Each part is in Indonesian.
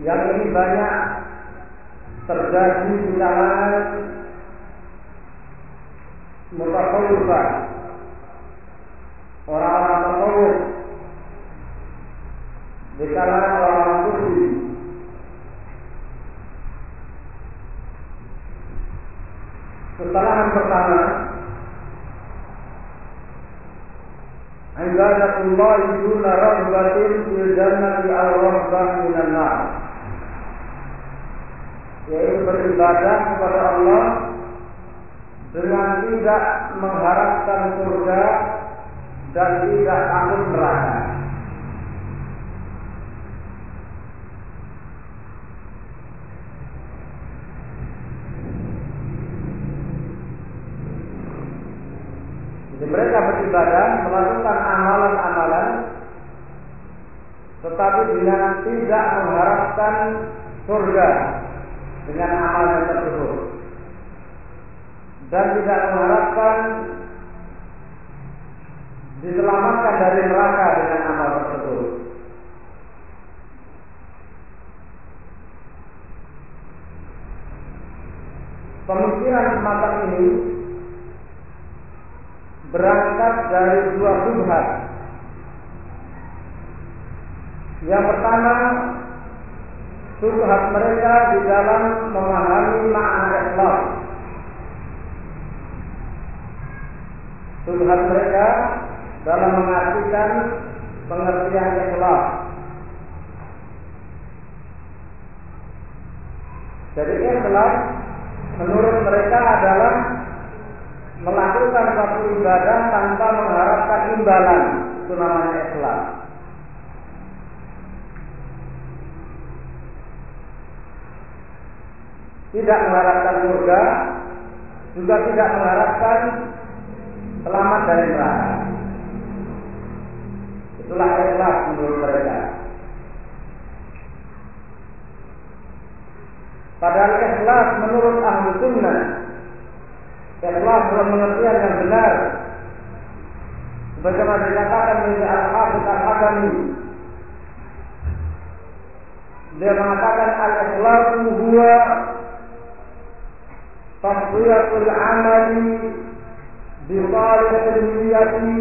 Yang ini banyak terjadi di kalangan mutasawwifah orang-orang tasawuf di kalangan orang-orang sufi. Kesalahan pertama Ibadatullah duna rahbatin fil jannati al rahbah minan nar yaitu beribadah kepada Allah dengan tidak mengharapkan surga dan tidak takut neraka. Jadi mereka beribadah melakukan amalan-amalan tetapi dengan tidak mengharapkan surga dengan amalan tersebut dan tidak mengharapkan diselamatkan dari neraka dengan amal tersebut. Pemikiran semacam ini berangkat dari dua subhat. Yang pertama, subhat mereka di dalam memahami makna Islam. Subhat mereka dalam mengartikan pengertian Islam. Jadi Islam menurut mereka adalah melakukan suatu ibadah tanpa mengharapkan imbalan. Itu namanya Islam. Tidak mengharapkan surga, juga tidak mengharapkan selamat dari neraka. Itulah ikhlas menurut mereka. Padahal ikhlas menurut ahli sunnah, ikhlas dalam pengertian yang benar, sebagaimana dikatakan oleh Al-Hafidh Al-Hakami dia mengatakan al-ikhlasu huwa amali bi salihil niyyati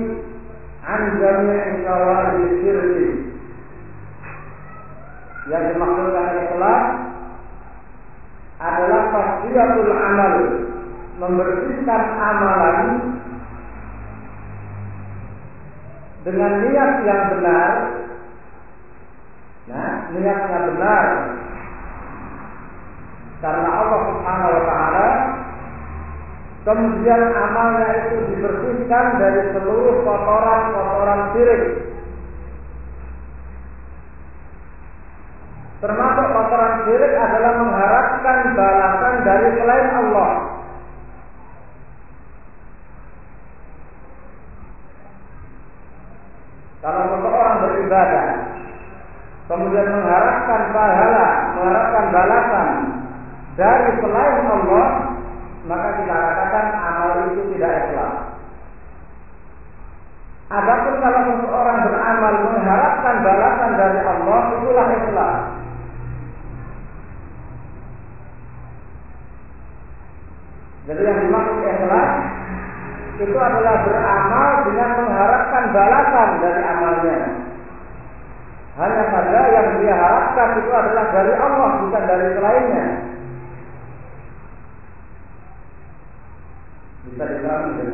an jami'i syawari syirki yang dimaksudkan ikhlas adalah tasfiyatul amal membersihkan amalan dengan niat yang benar Nah, niatnya benar. Karena Allah Subhanahu wa taala kemudian amalnya itu dibersihkan dari seluruh kotoran-kotoran syirik. Termasuk kotoran syirik adalah mengharapkan balasan dari selain Allah. Kalau seseorang beribadah kemudian mengharapkan pahala, mengharapkan balasan dari selain Allah, maka kita katakan amal itu tidak ikhlas. Adapun kalau seseorang beramal mengharapkan balasan dari Allah, itulah ikhlas. Jadi yang dimaksud ikhlas itu adalah beramal dengan mengharapkan balasan dari amalnya. Hanya saja yang dia harapkan itu adalah dari Allah bukan dari selainnya. Bisa dipahami ya?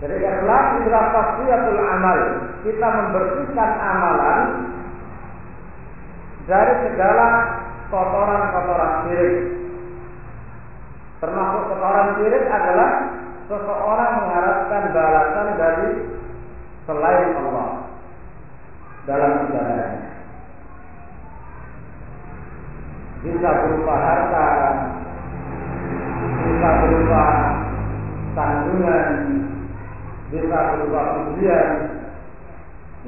Jadi ikhlas adalah amal. Kita membersihkan amalan dari segala kotoran-kotoran syirik. Termasuk kotoran syirik adalah seseorang mengharapkan balasan dari selain Allah dalam ibadahnya. Bisa berupa harta, bisa berupa tanggungan, bisa berupa pujian.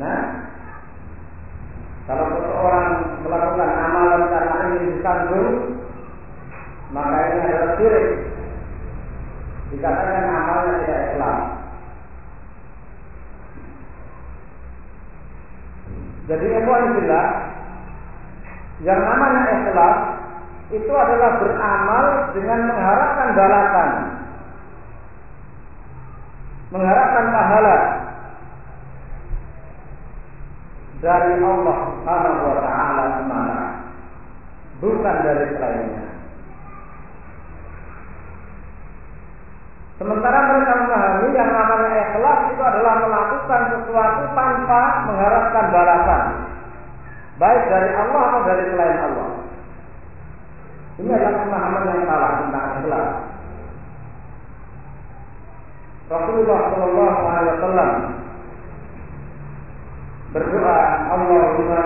Nah, kalau seseorang melakukan amalan karena ingin disandung, maka ini adalah syirik. Dikatakan amalnya tidak ikhlas. Jadi ikhwanillah yang namanya ikhlas itu adalah beramal dengan mengharapkan balasan. Mengharapkan pahala dari Allah Subhanahu wa taala semata. Bukan dari selainnya. Sementara mereka memahami yang namanya ikhlas itu adalah melakukan sesuatu tanpa mengharapkan balasan. Baik dari Allah atau dari selain Allah. Ini adalah pemahaman yang salah tentang ikhlas. Rasulullah Shallallahu Alaihi Wasallam berdoa Allahumma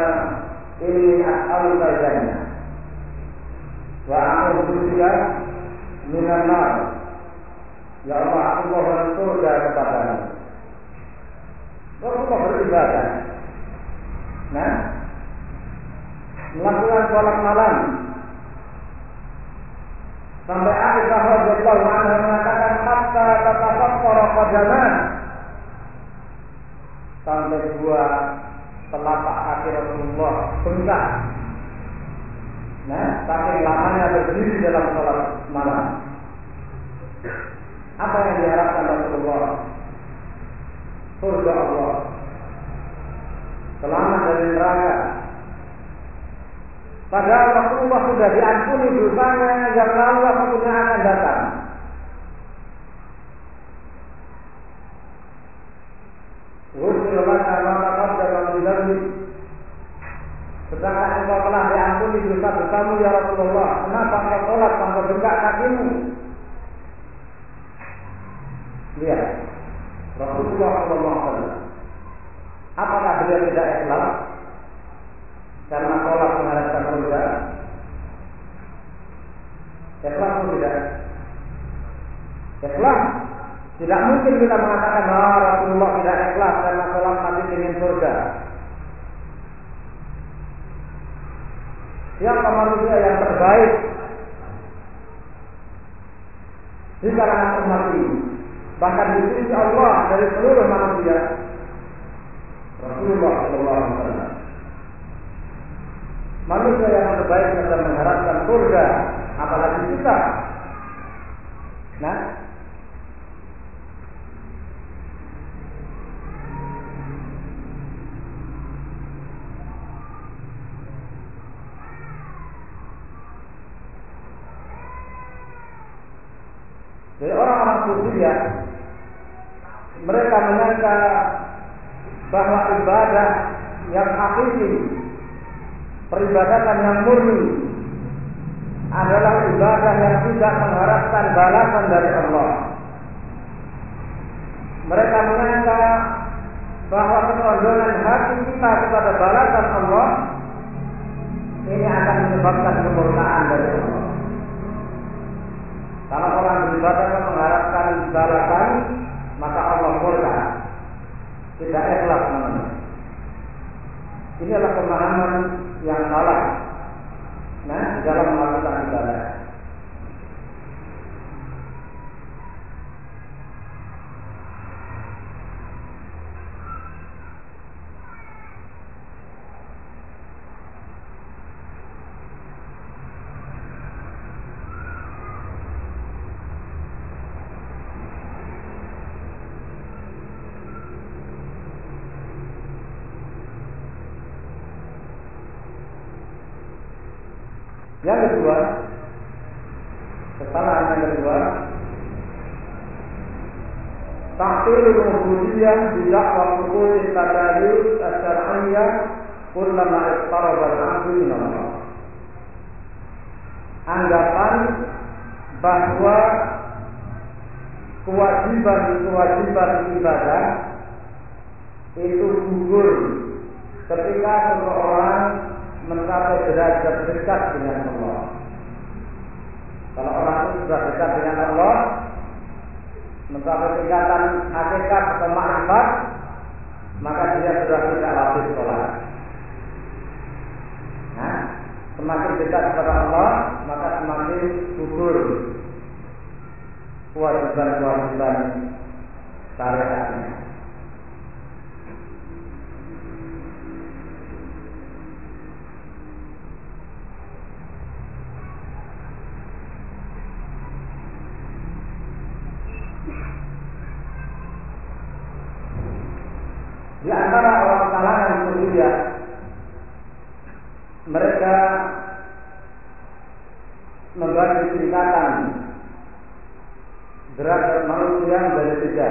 ini jannah wa a'udzu bika minan Ya Allah, aku mohon surga kepadamu. Rasulullah beribadah. Nah, melakukan sholat malam. Sampai Aisyah radhiyallahu anha mengatakan hatta tatafakkara qadaman. Sampai dua telapak kaki Rasulullah bengkak. Nah, saking lamanya berdiri dalam sholat malam. Apa yang diharapkan Rasulullah? Surga Allah. Selamat dari neraka. Padahal Rasulullah sudah diampuni dosanya yang lalu yang akan datang. Sedangkan engkau telah diampuni dosa-dosamu ya Rasulullah. Kenapa engkau sholat tanpa bengkak kakimu? Lihat, Rasulullah SAW. Apakah beliau tidak ikhlas? Karena sholat mengharapkan surga. Ikhlas atau tidak? Ikhlas. Tidak mungkin kita mengatakan bahwa Rasulullah tidak ikhlas karena sholat nanti ingin surga. Siapa manusia yang terbaik di kalangan umat ini? bahkan di sisi Allah dari seluruh manusia Rasulullah Shallallahu Alaihi Wasallam manusia yang terbaik sedang mengharapkan surga, apalagi kita. Nah, Jadi orang-orang sufi ya, mereka menyangka bahwa ibadah yang hakiki, peribadatan yang murni adalah ibadah yang tidak mengharapkan balasan dari Allah. Mereka menyangka bahwa kecondoman hati kita kepada balasan Allah ini akan menyebabkan kemurkaan dari Allah. Kalau orang beribadah mengharapkan balasan, maka Allah murka. Tidak ikhlas namanya. Ini adalah pemahaman yang salah. Nah, dalam melakukan ibadah. Yang kedua, kesalahan yang kedua, takhir ubudiyah tidak waktu tadayus asyariyah kullama istarab al-abdu min Allah. Anggapan bahwa kewajiban-kewajiban ibadah itu gugur ketika seseorang mencapai derajat dekat dengan Allah. Kalau orang itu sudah dekat dengan Allah, mencapai tingkatan hakikat atau makrifat, maka dia sudah tidak lagi sholat. Nah, semakin dekat kepada Allah, maka semakin gugur kewajiban-kewajiban syariatnya. Di antara orang kalangan Suriah mereka membagi tingkatan derajat manusia dari tiga.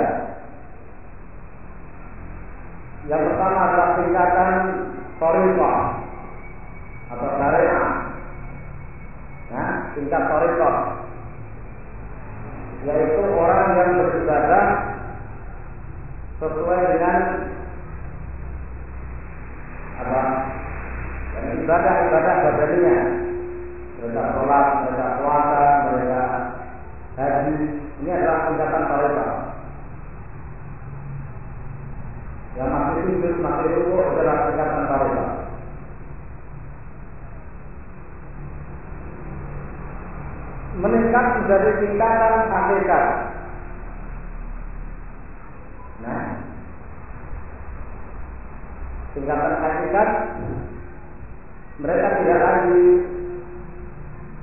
Yang pertama adalah tingkatan Torifah atau syariah. Nah, tingkat Torifah yaitu orang yang beribadah sesuai dengan apa ibadah-ibadah badaninya mereka sholat, mereka puasa, haji ini adalah tingkatan mereka yang masih sujud, masih ruku adalah tingkatan mereka meningkat menjadi tingkatan hakikat. Nah tingkatan hakikat mereka tidak lagi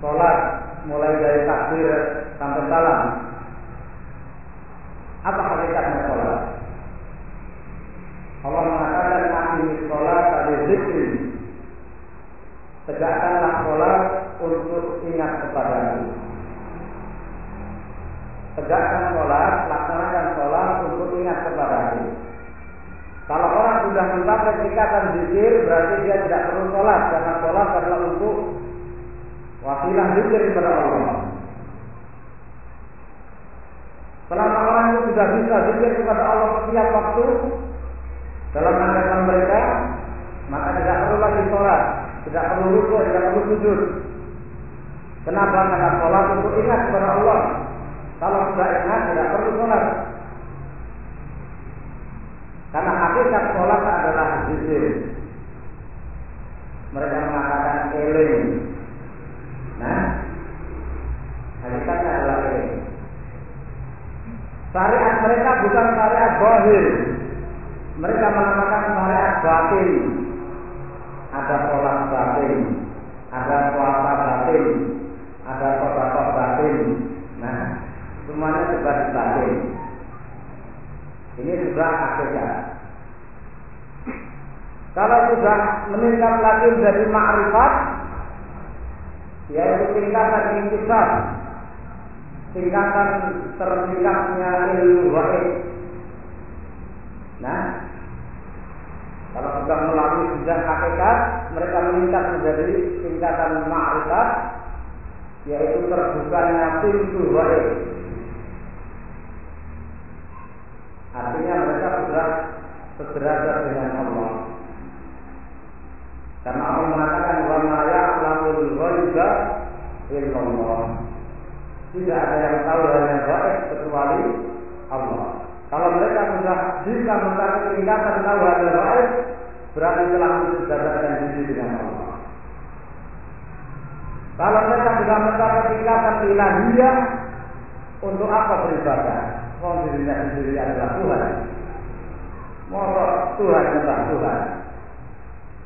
sholat mulai dari takbir sampai salam. Apa hakikatnya sholat? Allah mengatakan akhiri sholat pada zikri. Tegakkanlah sholat untuk ingat kepada aku. Tegakkan sholat, laksanakan sholat untuk ingat kepada aku. Kalau orang sudah mencapai tingkatan zikir, berarti dia tidak perlu sholat karena sholat adalah untuk wasilah zikir kepada Allah. Selama orang itu sudah bisa zikir kepada Allah setiap waktu dalam angkatan mereka, maka tidak perlu lagi sholat, tidak perlu rukuk, tidak perlu sujud. Kenapa? Karena sholat untuk ingat kepada Allah. Kalau sudah ingat, tidak perlu sholat. Karena hakikat sholat adalah zikir. Mereka mengatakan eling. Nah, hakikatnya adalah ini. Syariat mereka bukan syariat bohir. Mereka menamakan syariat batin. Ada sholat batin, ada puasa batin, ada sholat batin. Nah, semuanya sudah batin. Ini sudah akhirnya, Kalau sudah meningkat lagi menjadi ma'rifat, yaitu tingkatan intisab, tingkatan tertingkatnya ilmu wahid. Nah, kalau sudah melalui jenjang hakikat, mereka meningkat menjadi tingkatan ma'rifat, yaitu terbukanya pintu wahid. Artinya mereka sudah sederajat dengan Allah. Karena Allah mengatakan wa ma ya'lamul ghaiba illallah. Tidak ada yang tahu hal yang gaib kecuali Allah. Kalau mereka sudah bisa mencapai tingkatan tahu hal yang gaib, berarti telah mensejajarkan diri dengan Allah. Kalau mereka sudah mencapai tingkatan ilahiyah, untuk apa beribadah? Mau dirinya sendiri adalah Tuhan. Mau Tuhan tentang Tuhan.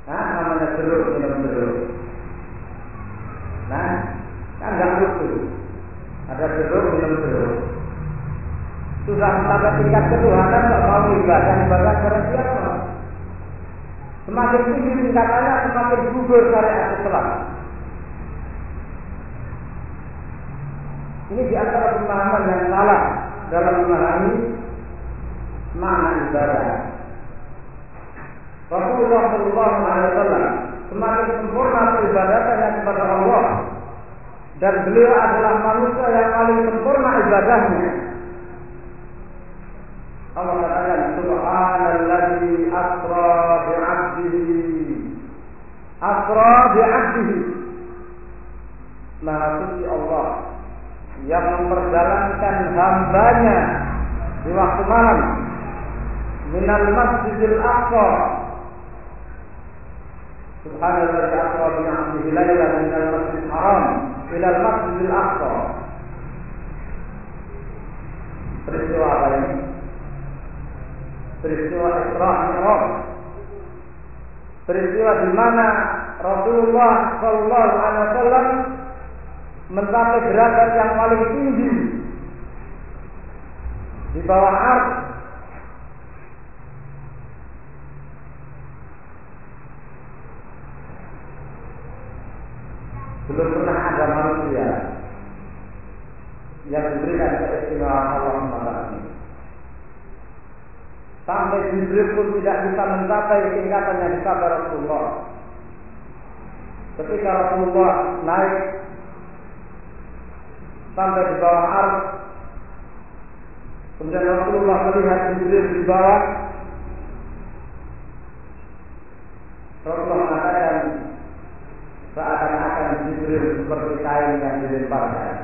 Nah, namanya jeruk minum jeruk. Nah, kan nggak lucu. Ada jeruk minum jeruk. Sudah sampai tingkat ketuhanan tak mau ibadah ibadah kepada siapa? Semakin tinggi tingkatannya semakin gugur syariat Islam. Ini di antara pemahaman yang salah dalam memahami makna ibadah. Rasulullah Shallallahu Alaihi Wasallam semakin sempurna peribadatannya kepada Allah. Dan beliau adalah manusia yang paling sempurna ibadahnya. Allah katakan Subhanalladzi asra bi'abdihi. Asra bi'abdihi. Maha suci Allah yang memperjalankan hambanya di waktu malam. Minal masjidil aqsa Subhanallah asra bi 'abdihi lailan min al-masjidil haram ila al-masjidil aqsa. Peristiwa apa ini? Peristiwa Isra Mi'raj. Peristiwa di mana Rasulullah Shallallahu Alaihi Wasallam mencapai derajat yang paling tinggi di bawah ars belum pernah ada manusia yang diberikan keistimewaan Allah Subhanahu Sampai Jibril pun tidak bisa mencapai tingkatan yang dicapai Rasulullah. Ketika Rasulullah naik sampai di bawah arus, kemudian Rasulullah melihat Jibril di bawah, Rasulullah mengatakan seakan-akan Jibril seperti kain yang dilemparkan.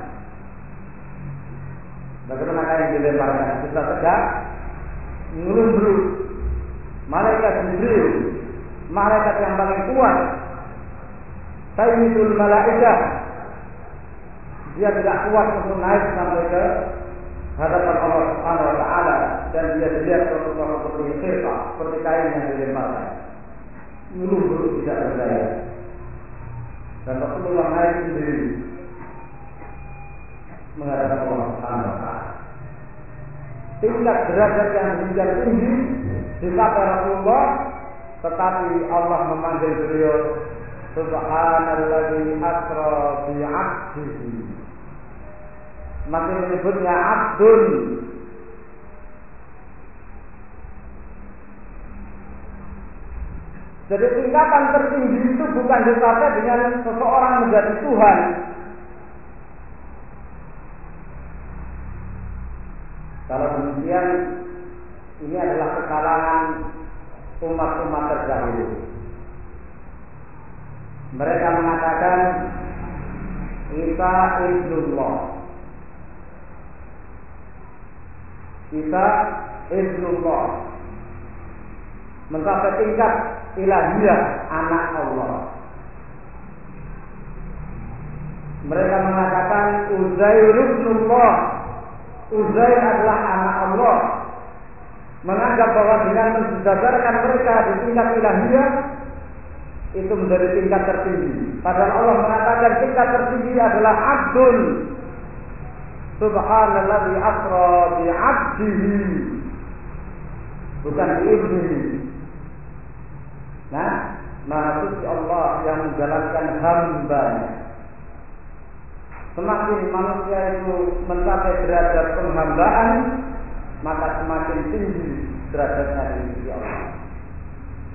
Bagaimana kain dilemparkan? Bisa tegak, ngelundruk. Malaikat Jibril, malaikat yang paling kuat, Sayyidul Malaikat, dia tidak kuat untuk naik sampai ke hadapan Allah Subhanahu wa taala dan dia dilihat Rasulullah seperti khirqa, seperti kain yang dilemparkan. Ngelundruk tidak berdaya dan Rasulullah naik sendiri menghadap Allah Subhanahu taala. Tingkat derajat yang demikian tinggi dicapai Rasulullah tetapi Allah memanggil beliau Subhanalladzi asra bi 'abdihi. Masih menyebutnya abdun Jadi tingkatan tertinggi itu bukan dicapai dengan seseorang menjadi Tuhan. Kalau demikian, ini adalah kekalahan umat-umat terdahulu. Mereka mengatakan Isa ibnullah. Isa ibnullah. Mencapai tingkat ilahiyah anak Allah. Mereka mengatakan Uzair ibnullah. Uzair adalah anak Allah. Menganggap bahwa dengan mensejajarkan mereka di tingkat ilahiyah itu menjadi tingkat tertinggi. Padahal Allah mengatakan tingkat tertinggi adalah abdul. Subhanallah asra bi abdihi. Bukan bi ibnihi. Nah, Maha Suci Allah yang menjalankan hambanya. Semakin manusia itu mencapai derajat penghambaan, maka semakin tinggi derajatnya di sisi Allah.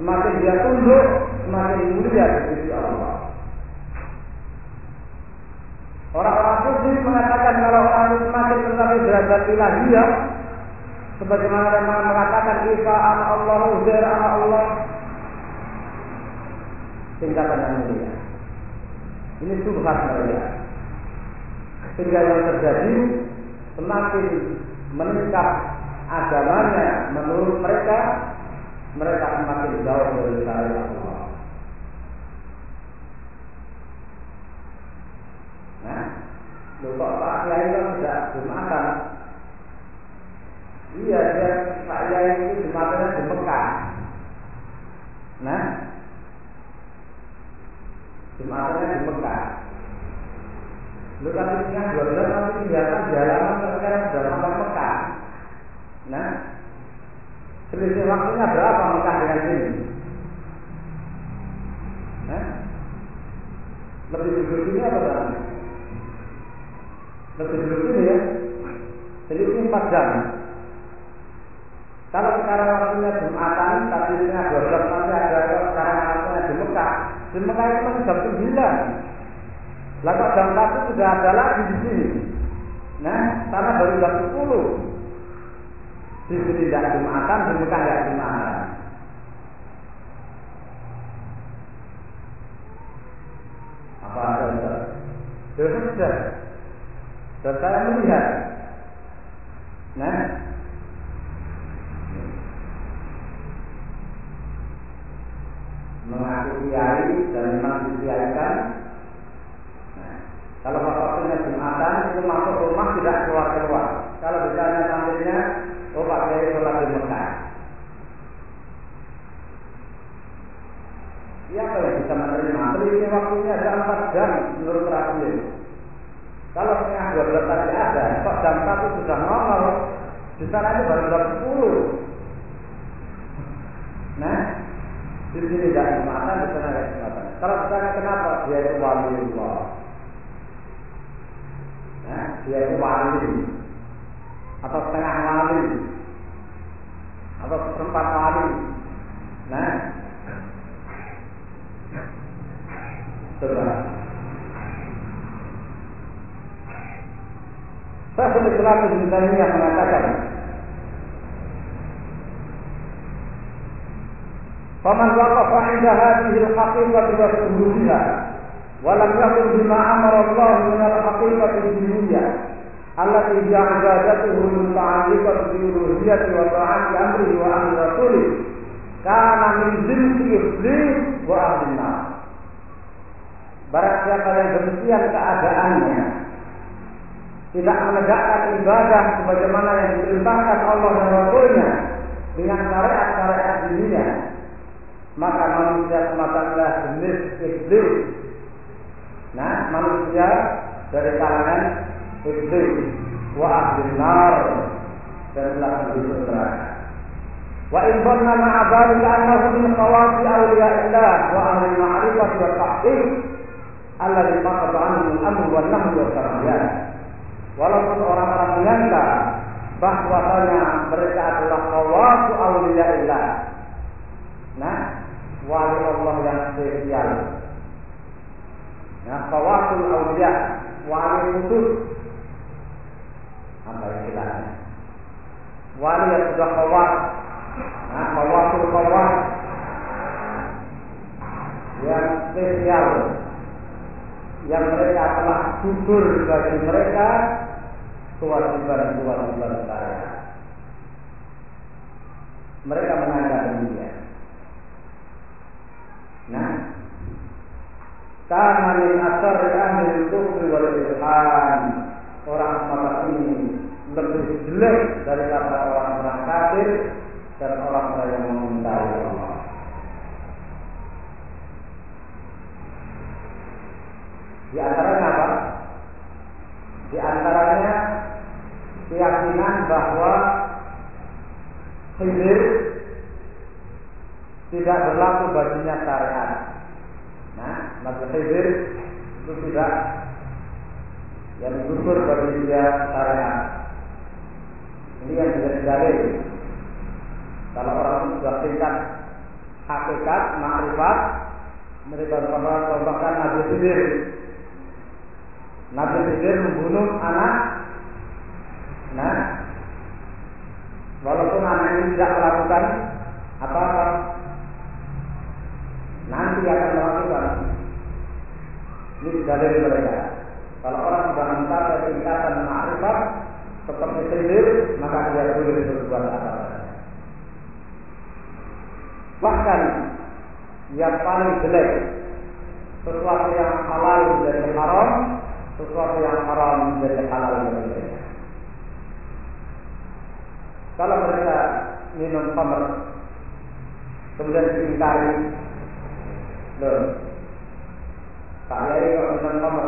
Semakin dia tunduk, semakin mulia di sisi Allah. Orang-orang suci mengatakan kalau orang itu semakin mencapai derajat ilahiyah, sebagaimana mereka mengatakan Isa Allah, Uzair Allah, tingkatan yang mulia. Ini subhat mereka. Sehingga yang terjadi semakin meningkat agamanya menurut mereka, mereka semakin jauh dari syariat Allah. Nah, Pak Kiai kan tidak jumatan. Iya, dia Pak Kiai itu jumatannya di Mekah. Nah, Jumatannya di Mekah. Lu kan punya dua belas nanti tinggalkan jalan sekarang sudah sampai Mekah. Nah, selisih waktunya berapa Mekah dengan sini? Nah, lebih dulu ini apa bang? Lebih dulu ini ya. Jadi ini empat jam. Kalau sekarang waktunya Jumatan, tapi ini dua belas nanti ada sekarang waktunya di Mekah itu masih jam sembilan. Lalu jam satu sudah ada lagi di sini. Nah, karena baru jam sepuluh. Di sini tidak Jumatan, di Mekah tidak Jumatan. Apa ada? Ya sudah. Dan saya melihat. Nah, mengaku kiai dan memang dikiaikan. Nah, kalau waktunya jumatan itu masuk rumah tidak keluar keluar. Kalau misalnya tampilnya, oh Pak Kiai sholat di Mekah. Siapa yang bisa menerima? Selisih waktunya ada empat jam menurut terakhir. Kalau setengah dua belas tadi ada, kok jam satu sudah normal, di sana itu baru jam sepuluh. Nah, di sini tidak jumatan, di sana tidak jumatan. Kalau ditanya kenapa? Dia itu wali Allah. Nah, dia itu wali. Atau setengah wali. Atau seperempat wali. Nah, coba. Saya sudah Islam Ibn Taimiyah mengatakan فمن وقف عند هذه الحقيقة والألوهية ولم suhulha بما أمر الله من الحقيقة الدينية التي al-haqiqati ad-dunyawiyya allati ja'adatuhu muta'alliqatan bi uluhiyyati wa ta'ati siapa yang demikian keadaannya tidak menegakkan ibadah sebagaimana yang diperintahkan Allah dan Rasulnya dengan syariat-syariat dunia, maka manusia semacamlah jenis iblis. Nah, manusia dari kalangan iblis wa ahli nar dan telah neraka. Wa in dhanna ma'a dhalika annahu min khawati awliya'illah wa ahli ma'rifah wa tahqiq alladhi qada anhu al-amr wa nahy wa karahiyah. Walaupun orang-orang menyangka bahwasanya mereka adalah khawatu awliya'illah. Nah, wali Allah yang spesial. Nah, kawasul awliya, wali khusus. Apa istilahnya? Wali yang sudah kawas. Nah, kawasul kawas. Yang spesial. Yang mereka telah gugur bagi mereka kewajiban-kewajiban saya. Mereka menganggap demikian. Nah, karena min asar ahli kufri wal orang semacam ini lebih jelek dari kata orang-orang kafir dan orang-orang yang mengintai Allah. Di antaranya apa? Di antaranya keyakinan bahwa Khidir tidak berlaku baginya syariat. Nah, maka khidir itu tidak yang gugur bagi dia syariat. Ini yang bisa dalil. Kalau orang sudah tingkat hakikat, makrifat, mereka bahkan Nabi Khidir. Nabi Khidir membunuh anak. Nah, walaupun anak ini tidak melakukan apa-apa, nanti akan melakukan. Ini dalil mereka. Kalau orang sudah mencapai tingkatan makrifat seperti Khidir, maka dia boleh berbuat apa-apa. Bahkan yang paling jelek sesuatu yang halal menjadi haram, sesuatu yang haram menjadi halal menjadi Kalau mereka minum khamr kemudian diingkari, loh, Pak Yai kok minum khamr?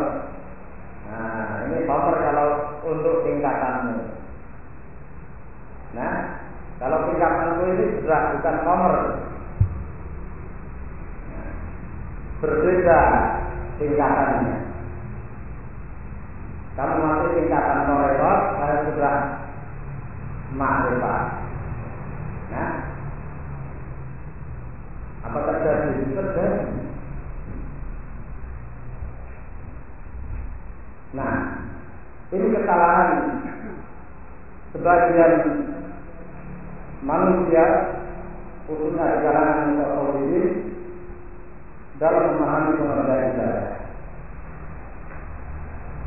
Nah, ini khamr kalau untuk tingkatanmu. Nah, kalau tingkatanmu ini sudah bukan khamr, berbeda tingkatannya. Kamu masih tingkatan torekot, saya sudah makrifat. Nah, apa terjadi? Terjadi. Nah, ini kesalahan sebagian manusia khususnya di kalangan ini dalam memahami pengertian ibadah.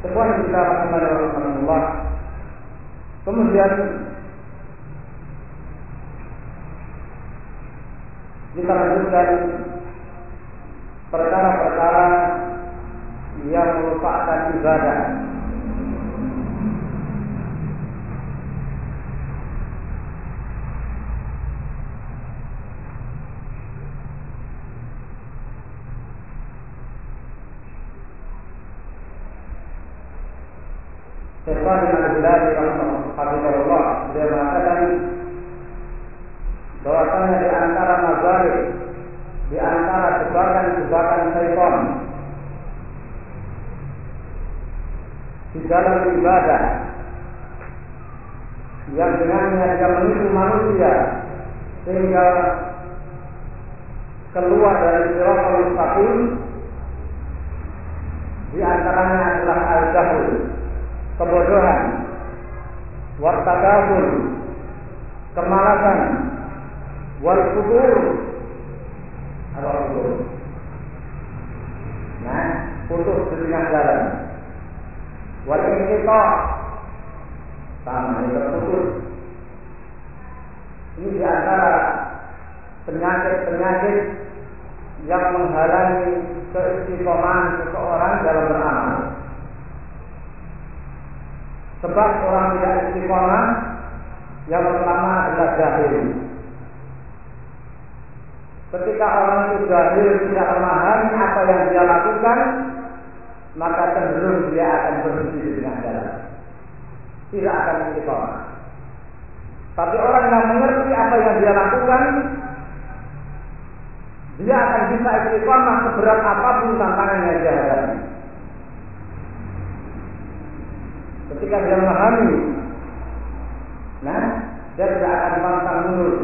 Sebuah kita lakukan Allah Kemudian kita lanjutkan perkara-perkara yang merupakan ibadah. Syaitan bin Al-Hilali Rahimahullah Dia mengatakan bahwasanya di antara mazhar di antara jebakan-jebakan syaitan di dalam ibadah yang dengannya dia menipu manusia sehingga keluar dari siratal mustaqim di antaranya adalah al-jahl kebodohan, wartakabur, kemalasan, wal kubur? Nah, putus di tengah jalan. Wal kita ini terputus. Ini di antara penyakit-penyakit yang menghalangi keistiqomahan seseorang dalam beramal. Sebab orang tidak istiqomah yang pertama adalah jahil. Ketika orang itu jahil tidak memahami apa yang dia lakukan, maka cenderung dia akan berhenti di tengah jalan. Tidak akan istiqomah. Tapi orang yang mengerti apa yang dia lakukan, dia akan bisa istiqomah seberat apa pun tantangan yang dia hadapi. ketika dia memahami nah dia tidak akan pantang mundur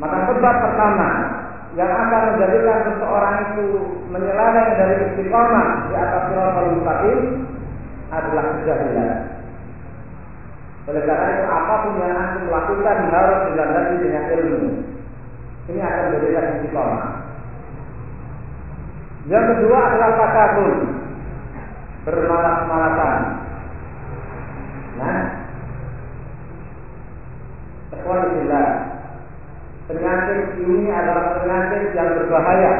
maka sebab pertama yang akan menjadikan seseorang itu menyelesaikan dari istiqomah di atas siratal mustaqim adalah kejahilan. Oleh karena itu apa pun yang antum lakukan harus dilandasi dengan ilmu. Ini akan menjadikan istiqomah. Yang kedua adalah takabur. Bermalas-malasan. Nah, Ikhwanillah Penyakit ini adalah penyakit yang berbahaya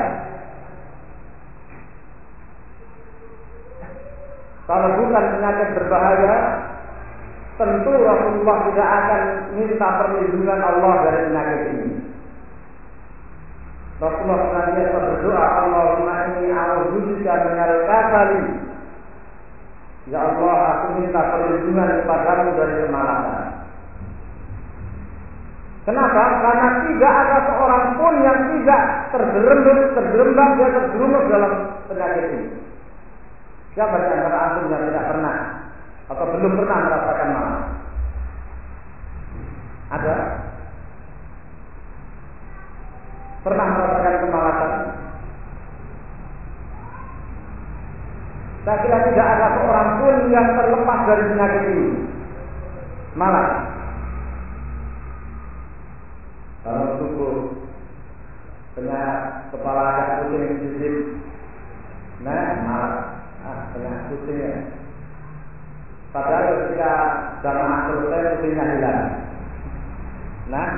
Kalau bukan penyakit berbahaya Tentu Rasulullah tidak akan minta perlindungan Allah dari penyakit ini Rasulullah senantiasa berdoa, Allahumma inni a'udzubika minal kasali. Ya Allah, aku minta perlindungan kepadamu dari kemalasan. Kenapa? Karena tidak ada seorang pun yang tidak terjerembab, terjerembab dia terjerumus dalam penyakit ini. Siapa di antara antum yang tidak pernah atau belum pernah merasakan malam? Ada? Pernah merasakan kemalasan? Saya kira tidak ada seorang pun yang terlepas dari penyakit ini. Malah kalau tubuh kena kepala agak pusing nah malah ah, kena pusing ya. Padahal ketika jamaah selesai pusingnya hilang. Nah,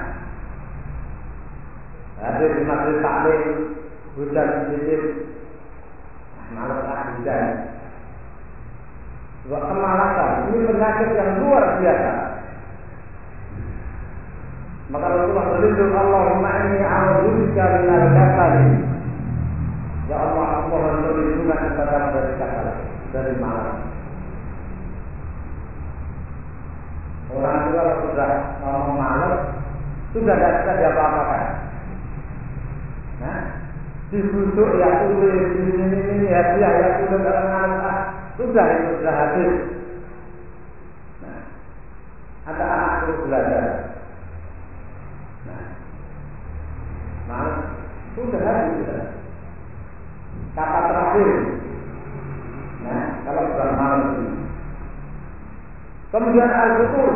hadir di masjid taklim hujan malas ah hujan. Sebab kemalasan ini penyakit yang luar biasa. Maka Rasulullah berlindung Allahumma inni a'udzubika minal kasal. Ya Allah, aku mohon perlindungan kepada dari kasal, dari malas. Orang tua sudah ngomong malas, sudah tidak bisa diapa-apakan. Nah, dibusuk ya tulis, ini ini ini hadiah ya tulis dalam malas, sudah itu sudah habis. Nah, ada terus belajar. Nah, malas sudah habis sudah. Kata terakhir. Nah, kalau sudah malas ini. Kemudian al-futur.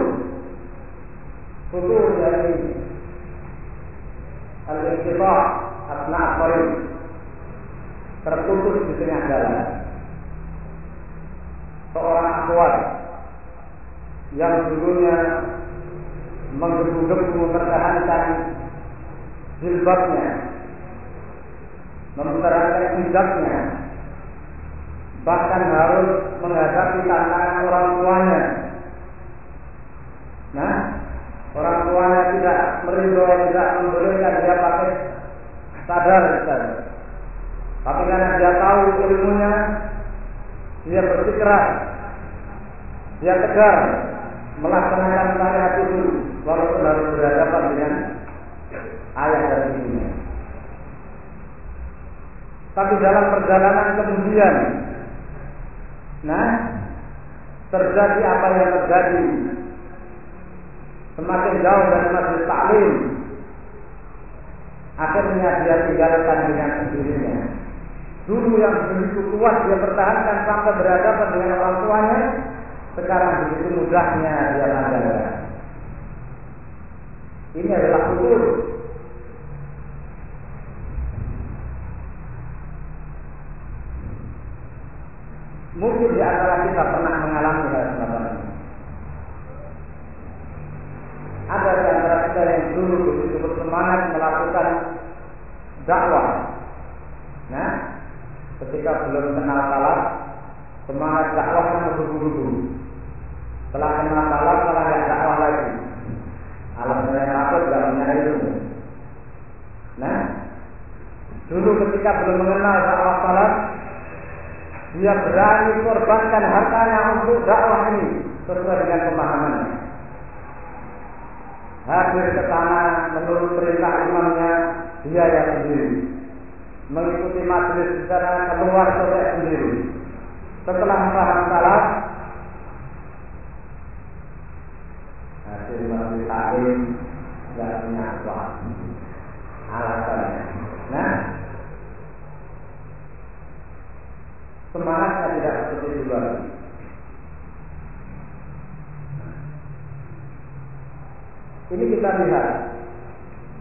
Futur dari al-istiqa asna qarim. Terputus di tengah jalan. Seorang akhwat yang dulunya menggebu-gebu mempertahankan jilbabnya, mempertahankan hijabnya, bahkan harus menghadapi tantangan orang tuanya. Nah, orang tuanya tidak merido, tidak membolehkan dia pakai sadar misalnya. Tapi karena dia tahu ilmunya, dia bersikeras, dia tegar melaksanakan syariat itu walaupun harus berhadapan dengan ayah dan ibunya. Tapi dalam perjalanan kemudian, nah terjadi apa yang terjadi? Semakin jauh dari masjid taklim. Akhirnya dia tinggalkan dengan sendirinya dulu yang begitu kuat dia pertahankan sampai berhadapan dengan orang tuanya sekarang begitu mudahnya dia menjaga ini adalah kultur mungkin di antara kita pernah mengalami hal semacam ini ada di antara kita yang dulu begitu bersemangat melakukan dakwah. Nah, ketika belum kenal salah, semangat dakwahnya menggebu-gebu. Setelah kenal salah, malah tidak dakwah lagi. Alasannya takut tidak punya ilmu. Nah, dulu ketika belum mengenal dakwah salah, dia berani korbankan hartanya untuk dakwah ini sesuai dengan pemahamannya hadir ke sana menurut perintah imamnya dia yang sendiri mengikuti majelis sana keluar sore sendiri setelah paham salah hadir majelis taklim tidak punya kuat alasannya nah semangatnya tidak seperti dulu lagi Ini kita lihat.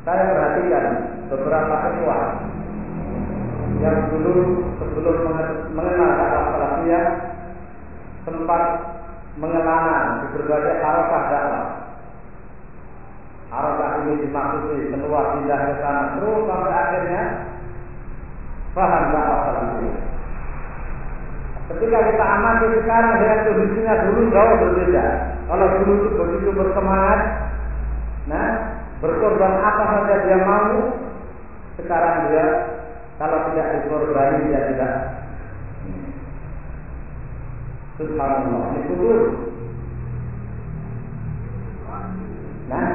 Saya perhatikan beberapa ketua yang dulu sebelum mengenal kata salafiyah sempat mengenal di berbagai arafah dakwah. Arafah ini dimaksudi keluar pindah ke sana terus sampai akhirnya paham dakwah salafiyah. Ketika kita amati sekarang dengan kondisinya dulu jauh berbeda. Kalau dulu itu begitu bersemangat, Nah, berkorban apa saja dia mau, sekarang dia kalau tidak dikorbani dia tidak. Subhanallah, itu dulu. Nah,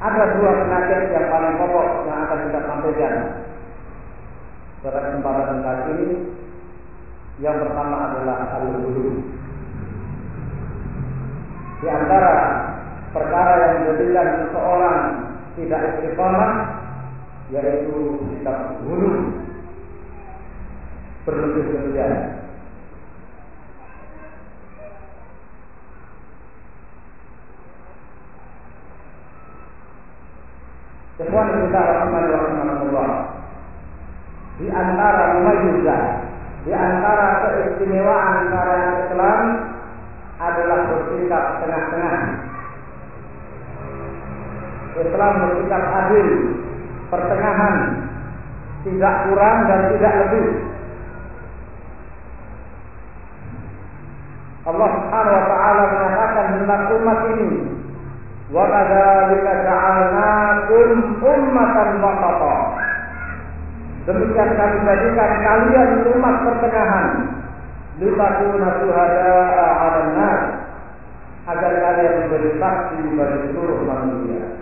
Ada dua penyakit yang paling pokok yang akan kita sampaikan pada kesempatan kali ini. Yang pertama adalah al-hulu. Di antara perkara yang menjadikan seseorang tidak istiqomah yaitu sikap hulu berlebih-lebihan. Ikhwan kita rahimani rahimakumullah. Di antara mumayyizah, di antara keistimewaan syariat Islam adalah bersikap tengah-tengah. Islam bersikap adil, pertengahan, tidak kurang dan tidak lebih. Allah Subhanahu wa taala mengatakan tentang umat ini Kadzalika ja'alnakum ummatan wasata. Demikian kami jadikan kalian umat pertengahan. Litakuna syuhada'a 'alan nas. Agar kalian menjadi saksi bagi seluruh manusia.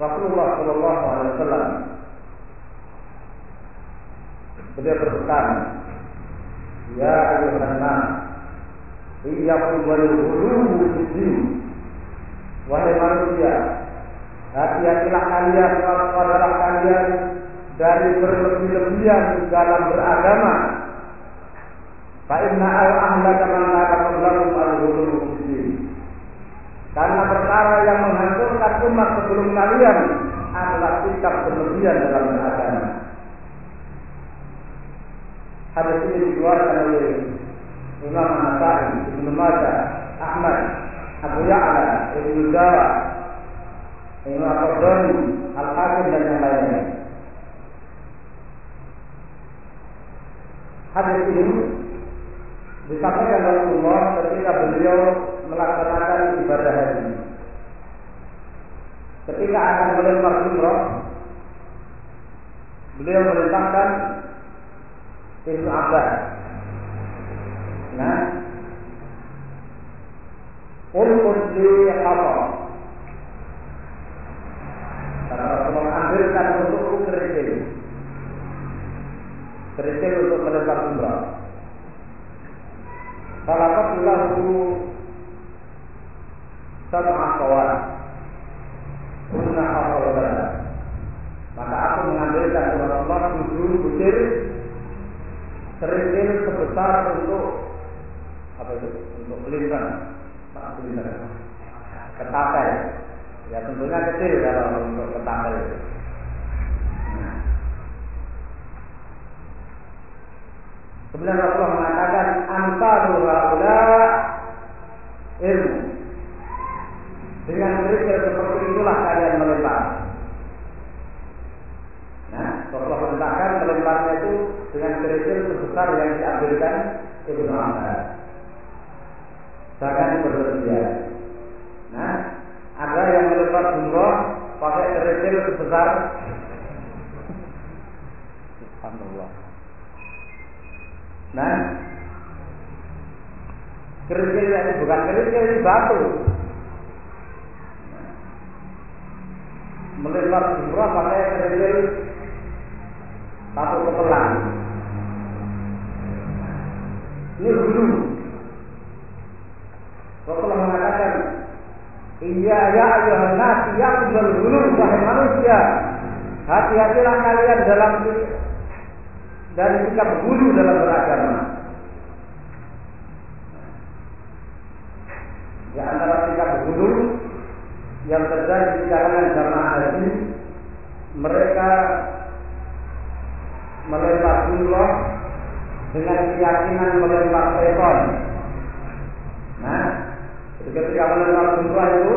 Rasulullah Shallallahu Alaihi Wasallam beliau berpesan, Ya ayuhan nas, iyyakum wal ghuluw fiddin. Wahai manusia, hati-hatilah kalian waspadalah kalian dari berlebih-lebihan dalam beragama. Fa inna al ahlaka man la qablakum al ghuluw fiddin. Karena perkara yang menghancurkan umat sebelum kalian adalah sikap berlebihan dalam beragama. Hadis ini dikeluarkan oleh Imam An-Nasai, Ibnu Majah, Ahmad, Abu Ya'la, Ibnu Jawa, Imam Al-Qadani, Al-Hakim dan yang lainnya. Hadis ini disampaikan oleh Allah ketika beliau melaksanakan ibadah haji. Ketika akan melempar jumroh, beliau merintahkan Ibnu Abbas. Nah, untuk di apa? Karena Rasulullah ambilkan untuk kerikil. Kerikil untuk melempar jumroh. Falakat lahu sab'a kawan. Kunna hafalana. Maka aku mengambilkan Allah tujuh butir kerikil sebesar untuk apa itu? Untuk melintang. Tak melintang. Ketapel. Ya tentunya kecil kalau untuk ketapel itu. Kemudian Rasulullah mengatakan antaru haula ilmu. Dengan kerikil seperti itulah kalian melempar. Nah, Rasulullah perintahkan melemparnya itu dengan kerikil sebesar yang diambilkan Ibnu Abbas. Jangan berlebihan. Nah, ada yang melempar jumroh pakai kerikil sebesar Subhanallah. Nah, kerikil itu bukan kerikil ini batu. Melempar jumroh pakai kerikil satu kepelan. Ini dulu. Rasulullah mengatakan, Iya ya ayuhan nas, ya dulu wahai manusia. Hati-hatilah kalian dalam dari sikap guru dalam beragama. Di antara sikap guru yang terjadi di kalangan jamaah haji, mereka melempar jumroh dengan keyakinan melempar seton. Nah, ketika melempar jumroh itu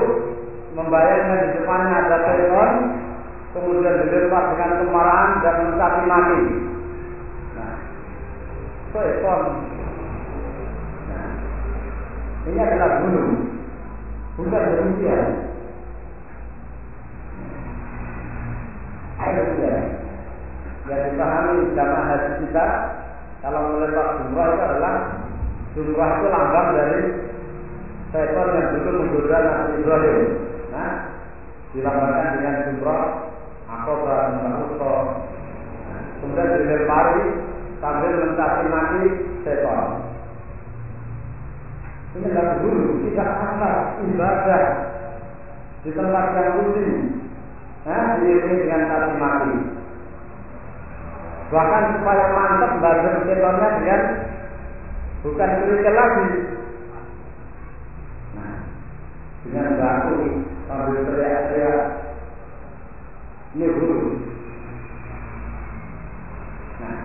membayangkan di depannya ada seton, kemudian dilempar dengan kemarahan dan mencaci maki. Nah, syaitan. Nah, ini adalah gunung, bukan demikian. Ayo Yang dipahami jamaah haji kita kalau melempar jumrah itu adalah jumrah itu lambang dari setan yang dulu menggoda Nabi Ibrahim. Nah, dilambangkan dengan jumrah akobah Musa Kemudian dilempari sambil mencaci maki setan. Ini adalah dulu tidak asal ibadah di tempat yang suci. Nah, diiringi dengan caci maki. Bahkan supaya mantap bagi setannya dengan bukan kerikil lagi. Dengan batu sambil teriak-teriak. Ini guru. Nah,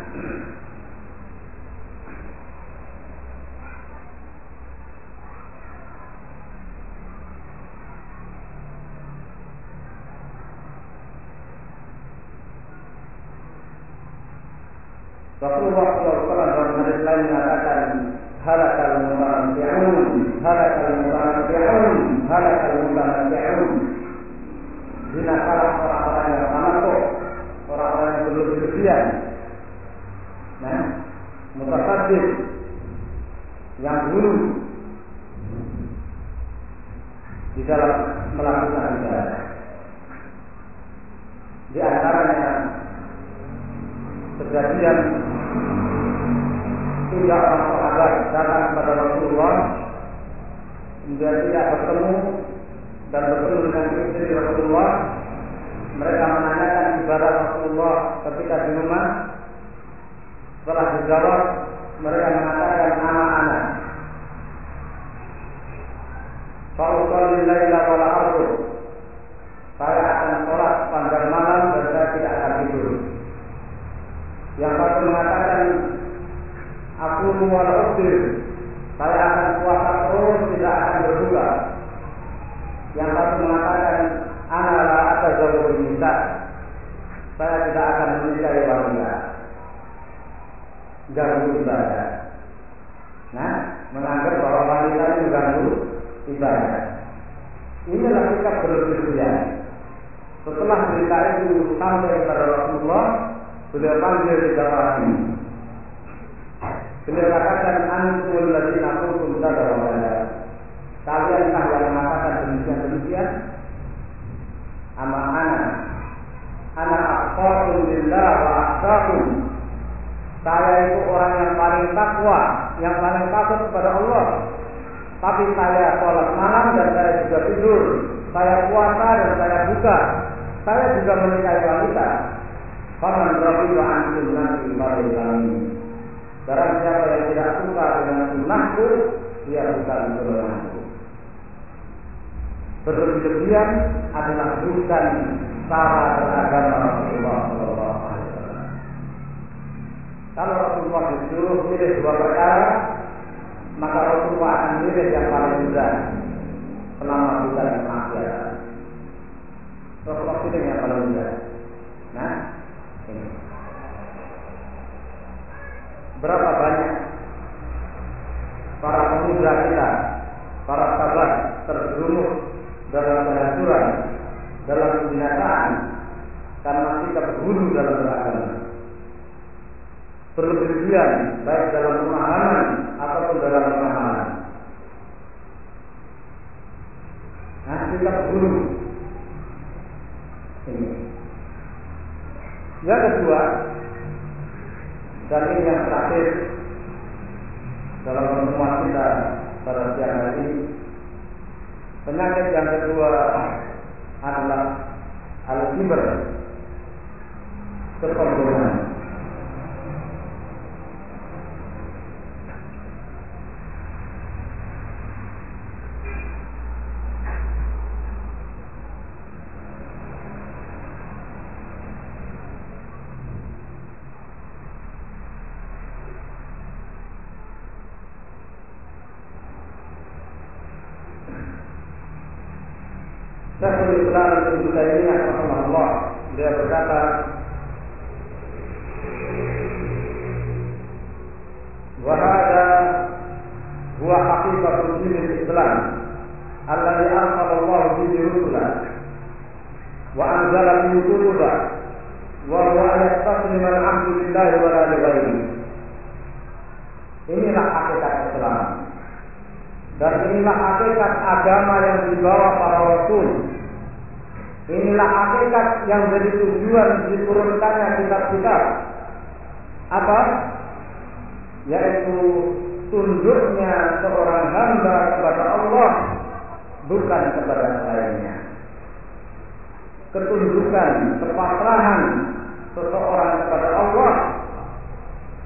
Rasulullah SAW dalam hadis lain mengatakan halakal mutanabbi'un binakalah orang-orang yang tamakuk orang-orang yang berlebihan nah mutasaddiq yang dulu di dalam melakukan ibadah. Di antaranya kejadian tiga orang sahabat datang kepada Rasulullah kemudian tidak bertemu dan bertemu dengan istri Rasulullah mereka menanyakan ibadah Rasulullah ketika di rumah. Setelah dijawab mereka mengatakan anak-anak Fa'usalli laila Saya akan sholat panjang malam dan saya tidak akan tidur. Yang satu mengatakan aku wal usir, saya akan puasa terus tidak akan berbuka. Yang satu mengatakan analah atau jauh minta, saya tidak akan menikahi wanita. Ganggu ibadah. Nah, menganggap bahwa wanita itu ganggu ibadah. Inilah sikap berlebihan. Setelah berita itu sampai kepada Rasulullah, Beliau panggil tiga orang ini. Beliau katakan antumul ladzina kuntum tadawala. Kalian kah yang mengatakan demikian demikian? Ama ana ana aqsaqum lillah wa aqsaqum. Saya itu orang yang paling takwa, yang paling takut kepada Allah. Tapi saya sholat malam dan saya juga tidur. Saya puasa dan saya buka. Saya juga menikahi wanita. Faman rafiqa an sunnati farid kami. Barang siapa yang tidak suka dengan sunnahku, dia bukan golonganku. Berlebihan adalah bukan cara beragama Rasulullah Sallallahu Alaihi Wasallam. Kalau Rasulullah disuruh pilih dua perkara, maka Rasulullah akan pilih yang paling mudah selama bukan maksiat. Rasulullah pilih yang paling mudah. Nah, Berapa banyak para pemuda kita, para sahabat terjerumus dalam kehancuran, dalam kebinasaan karena kita berguru dalam beragama. Berlebihan baik dalam pemahaman ataupun dalam pemahaman. Nah, kita berguru. Ini. Yang kedua, dan ini yang terakhir dalam pertemuan kita pada siang hari ini. Penyakit yang kedua adalah al-kibar, kesombongan. Syekhul Islam Ibnu Taimiyah rahimahullah dia berkata Wahada huwa haqiqatul dinil Islam alladhi arsala Allah bihi rusulah wa anzala bihi kutuba wa huwa yastaslim al-'abdu lillahi wa la li Inilah hakikat Islam. Dan inilah hakikat agama yang dibawa para rasul. Inilah hakikat yang jadi tujuan diturunkannya kitab-kitab. Apa? Yaitu tunduknya seorang hamba kepada Allah bukan kepada lainnya. Ketundukan, kepasrahan seseorang kepada Allah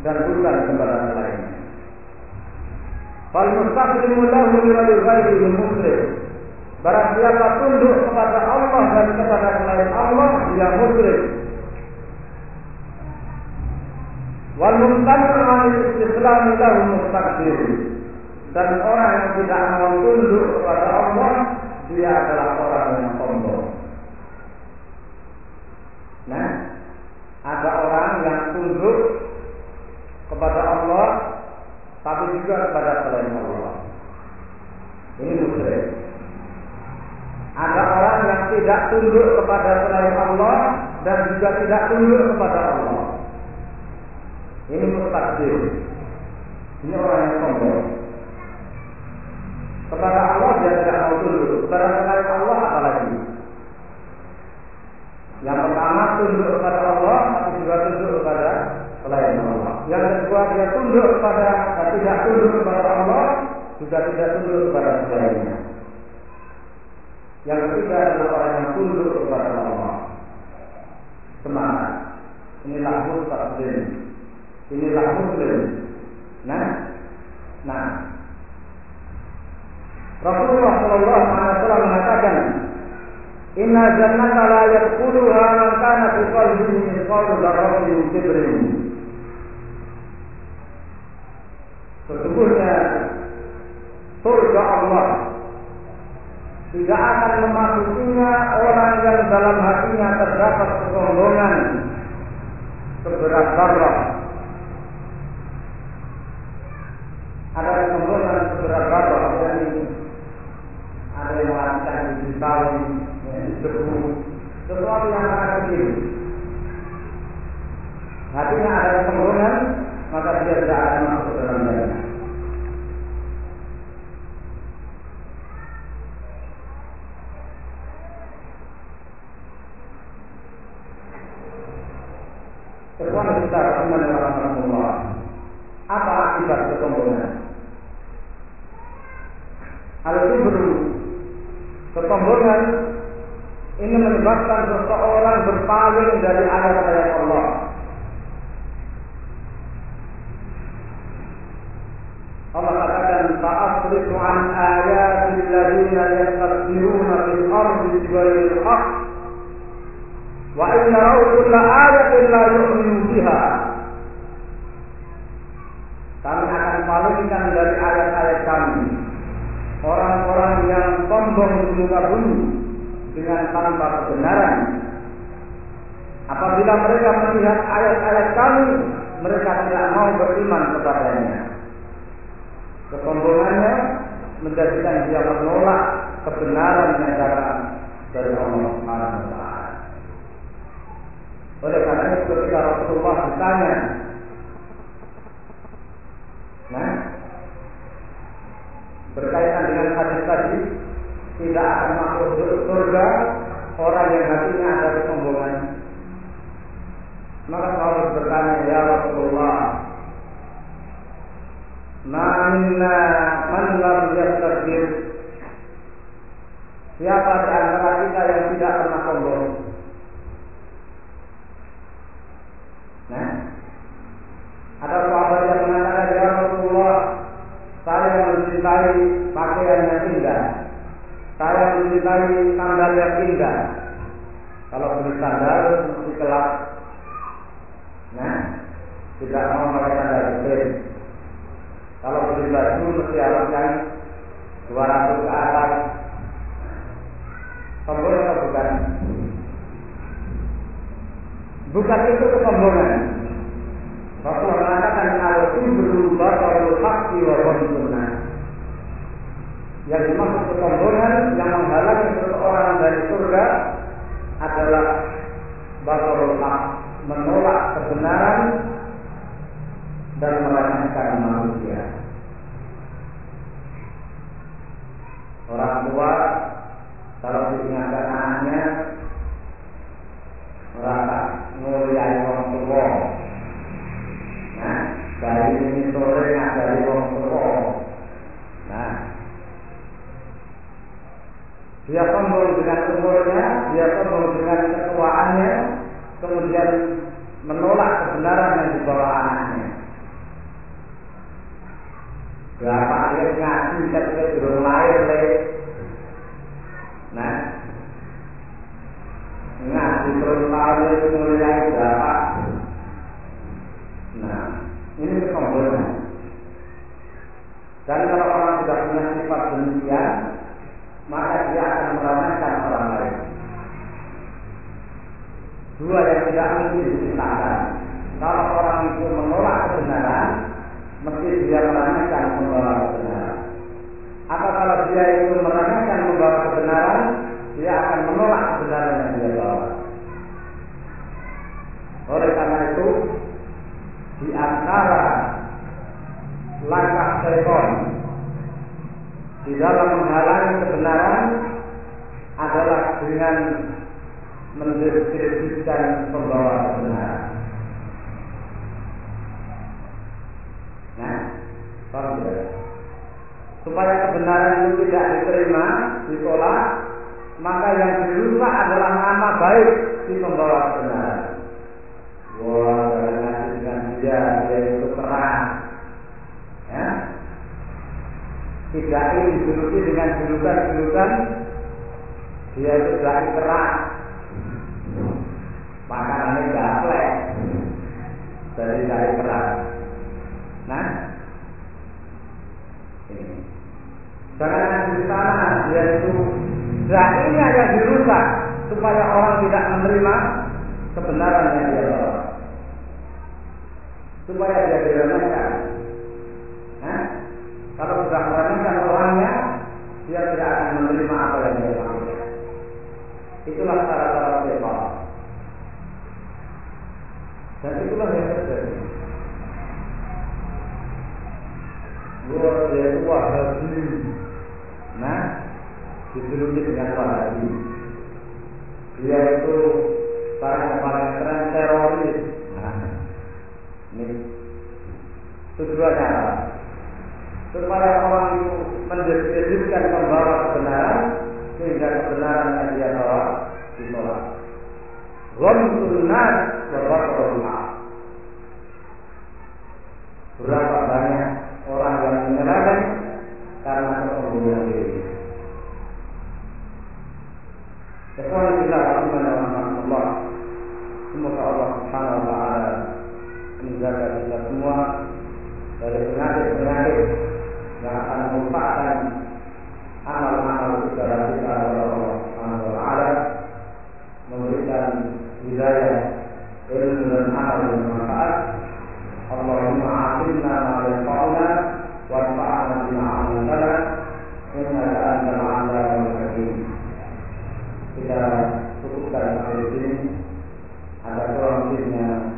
dan bukan kepada lainnya. Fal mustaslimu lahu muslim. Barang siapa tunduk kepada Allah dan kepada selain Allah, dia muslim. Wal mumtanu an istislam lahu mustakbir. Dan orang yang tidak mau tunduk kepada Allah, dia adalah orang yang sombong. Nah, ada orang yang tunduk kepada Allah tapi juga kepada selain Allah. Ini musyrik. Ada orang yang tidak tunduk kepada selain Allah dan juga tidak tunduk kepada Allah. Ini mustakbir. Ini orang yang sombong. Kepada Allah dia tidak mau tunduk. Kepada selain Allah apalagi. Yang pertama tunduk kepada Allah, tapi juga tunduk kepada selain Allah. Yang kedua dia tunduk kepada tidak tunduk kepada Allah, juga tidak tunduk kepada selainnya. Yang ketiga adalah orang yang tunduk kepada Allah. Semangat. Inilah muslim. Inilah muslim. Nah, nah. Rasulullah Shallallahu Alaihi Wasallam mengatakan, Inna jannata la yadkhuluha man kana fi qalbihi mithqalu dzarratin kibrin. Sesungguhnya surga Allah tidak akan memasukinya orang yang dalam hatinya terdapat kesombongan seberat darah. Ada kesombongan seberat darah dari ada yang mengatakan di di debu, sesuatu yang sangat kecil. Hatinya ada kesombongan, maka dia tidak akan masuk dalam jannah. Ikhwan kita rahimahullah. Apa akibat kesombongan? Al-Kibru Kesombongan ini menyebabkan seseorang berpaling dari ayat-ayat Allah. Allah katakan fa'asrifu an ayatil ladzina yastakbiruna fil ardi bighairi haqq wa in yaraw kulla ayatin la yu'minu biha. Kami akan palingkan dari ayat-ayat kami. Orang-orang yang sombong di muka bumi dengan tanpa kebenaran. Apabila mereka melihat ayat-ayat kami mereka tidak mau beriman kepadanya. Kesombongannya menjadikan dia menolak kebenaran yang datang dari Allah Subhanahu oleh karena itu ketika Rasulullah ditanya, nah berkaitan dengan hadis tadi, tidak akan masuk surga orang yang hatinya ada kesombongan. Maka Paulus bertanya, ya Rasulullah, Mana man lam yastakbir Siapa di antara kita yang tidak pernah sombong? Nah, ada sahabat yang mengatakan ya Rasulullah, saya mencintai pakaian yang indah, saya mencintai sandal yang indah. Kalau beli sandal mesti kelap. Nah, tidak mau pakai sandal jepit. Kalau beli baju mesti harus yang 200 ke atas. Sombong atau bukan? Bukan itu kesombongan. Rasulullah mengatakan al-kibru batarul haqqi wa sunnah. Yang dimaksud kesombongan yang menghalangi seseorang dari surga adalah batarul menolak kebenaran dan meremehkan manusia. Orang tua kalau diingatkan anaknya merasa muliai orang tua. Nah, dari ini sore dari orang tua. Nah, dia sombong dengan umurnya, dia sombong dengan ketuaannya, kemudian menolak kebenaran yang dibawa anaknya. Berapa dia ngaji ketika belum lahir, Nah, itu mulai berapa? Nah, ini kesombongan. Dan kalau orang sudah punya sifat demikian, maka dia akan meremehkan orang lain. Dua yang tidak mungkin dipisahkan. Kalau orang itu menolak kebenaran, mesti dia meremehkan membawa kebenaran. Atau kalau dia itu meremehkan membawa kebenaran, dia akan menolak kebenaran yang dia bawa. Oleh karena itu, di antara langkah telepon di dalam menghalangi kebenaran adalah dengan mendiskreditkan pembawa kebenaran. Nah? Supaya kebenaran itu tidak diterima, ditolak, maka yang dirusak adalah nama baik si pembawa kebenaran. Wah, dengan dia, dia itu keras. Ya, tidak ingin dijuluki dengan julukan-julukan dia itu lagi keras makanannya gaplek. Dari dari keras nah. Ini. Jangan di sana dia itu dahinya yang dirusak supaya orang tidak menerima kebenaran yang dia. bawa supaya dia diremehkan nah kalau sudah meremehkan orangnya, dia tidak akan menerima apa yang dia lakukan. Itulah cara-cara setan. Dan itulah yang terjadi. Luar itu wahabi. Nah, dijuluki dengan wahabi. Dia itu yang paling keren teroris. Ini tujuannya apa? supaya orang itu mendiskreditkan membawa kebenaran sehingga kebenaran yang dia bawa ditolak. Ghamtun nas wa Berapa banyak orang yang menyerahkan karena kesombongan diri. Ikhwan kita Allah Semoga Allah Subhanahu wa taala menjaga kita semua dari penyakit-penyakit yang akan merupakan amal-amal dalam kita Allah taala memberikan hidayah ilmu dan amal yang bermanfaat. Allahumma aqimna ma yanfa'una warfa'na bima 'allamtana innaka antal 'alimul hakim. Kita cukupkan di sini ada kurang lebihnya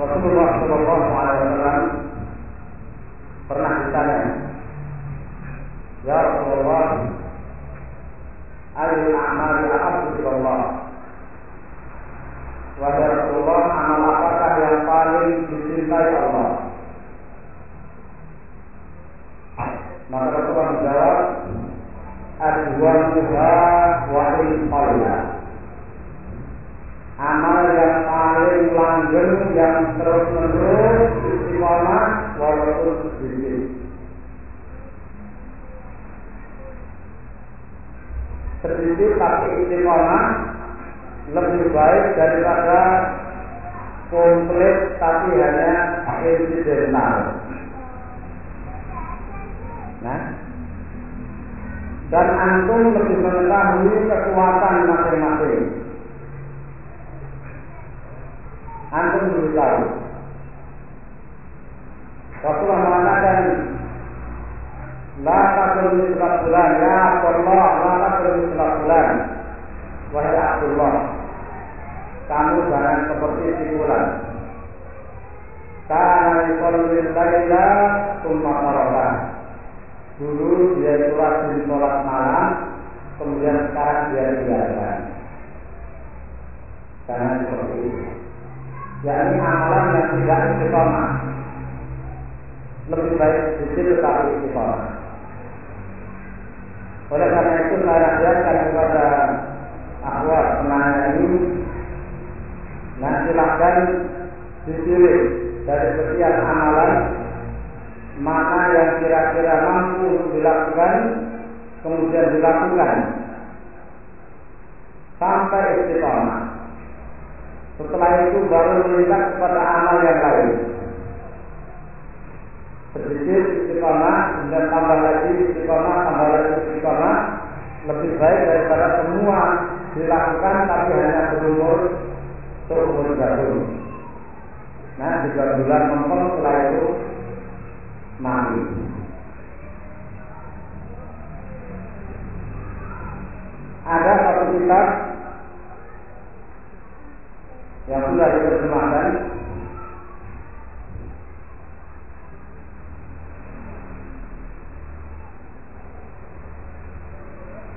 Rasulullah Shallallahu Alaihi Wasallam pernah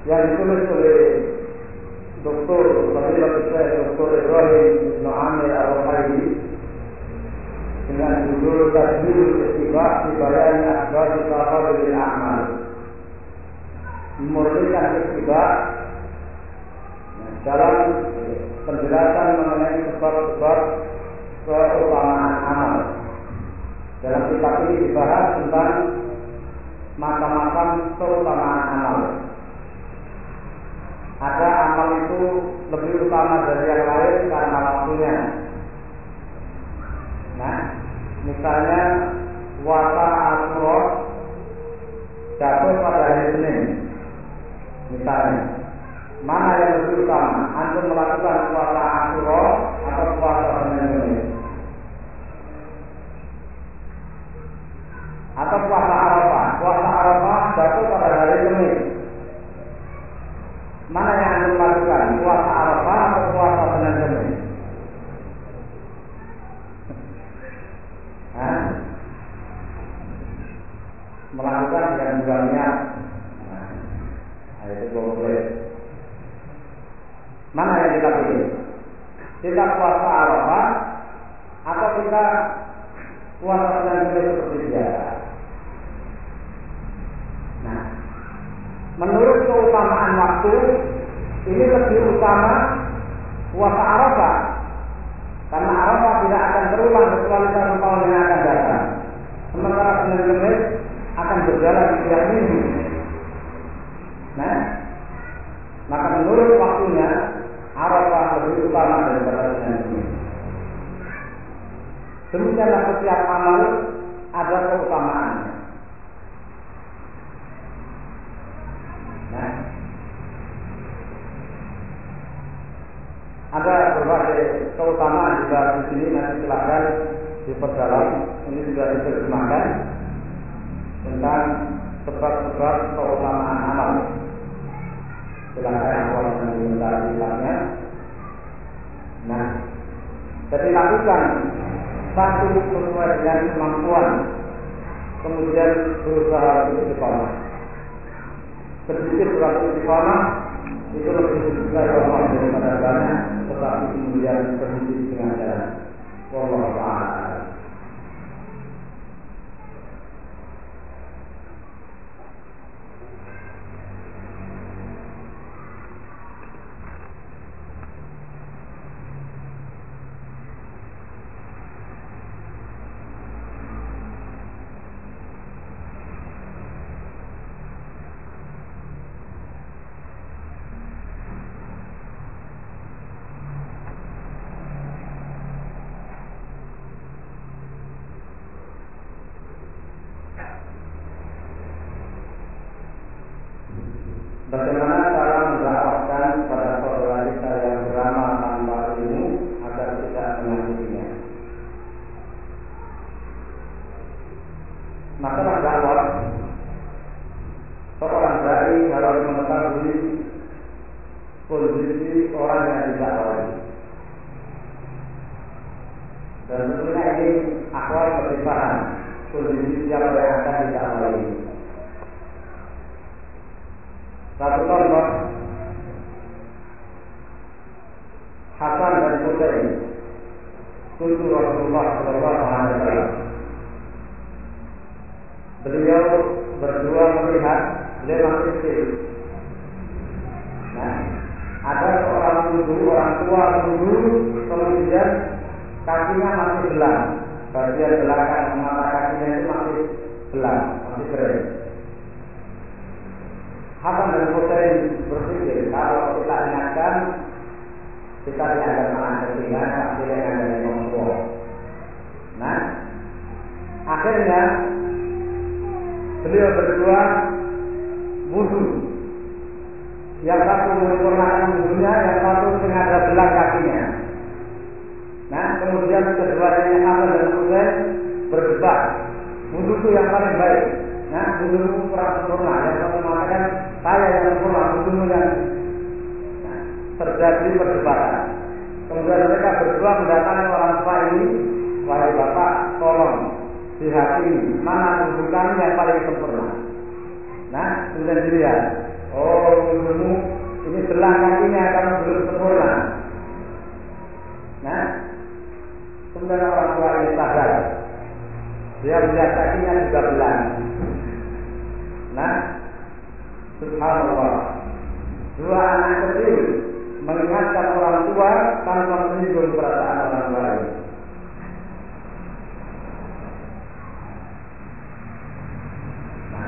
yang ditulis oleh Dr. Fadilah Syekh Dr. Ibrahim Ibn Amir Al-Ruhaili dengan judul Tasbih Istiqah di Bayan Akbar Tafadil Amal memurnikan istiqah dalam penjelasan mengenai sebab-sebab keutamaan amal. Dalam kitab ini dibahas tentang macam-macam keutamaan amal. Ada amal itu lebih utama dari yang lain karena waktunya. Nah, misalnya puasa Ashura jatuh pada hari Senin. Misalnya, Mana yang lebih utama? Antum melakukan puasa Ashura atau puasa Senin? Atau puasa Arafah? Puasa Arafah jatuh pada hari Kemis. Mana yang antum lakukan? Puasa Arafah atau puasa Kemis? Hah? Melakukan dengan niat. Nah, itu boleh. Mana yang kita pilih? Kita puasa Arafah atau kita puasa menurut keutamaan waktu ini lebih utama puasa Arafah. Karena Arafah tidak akan terulang kecuali dalam tahun yang akan datang. Sementara Senin akan berjalan di tiap minggu. Nah maka menurut waktunya Arafah lebih utama daripada Senin Kemis demikianlah setiap amal ada keutamaannya. Nah. Ada berbagai keutamaan juga di sini nanti silakan diperdalam. Ini juga diterjemahkan tentang sebab-sebab keutamaan amal. Silakan yang mau mendengar bilangnya. Nah, jadi lakukan satu sesuai dengan kemampuan, kemudian berusaha untuk depan sedikit surat istiqamah itu lebih besar Allah daripada banyak tetapi kemudian terhenti tengah jalan. Wallahu a'lam.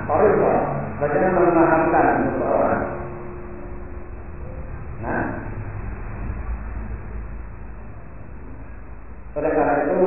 Toriko Bacanya memahamkan untuk orang Nah. Oleh karena itu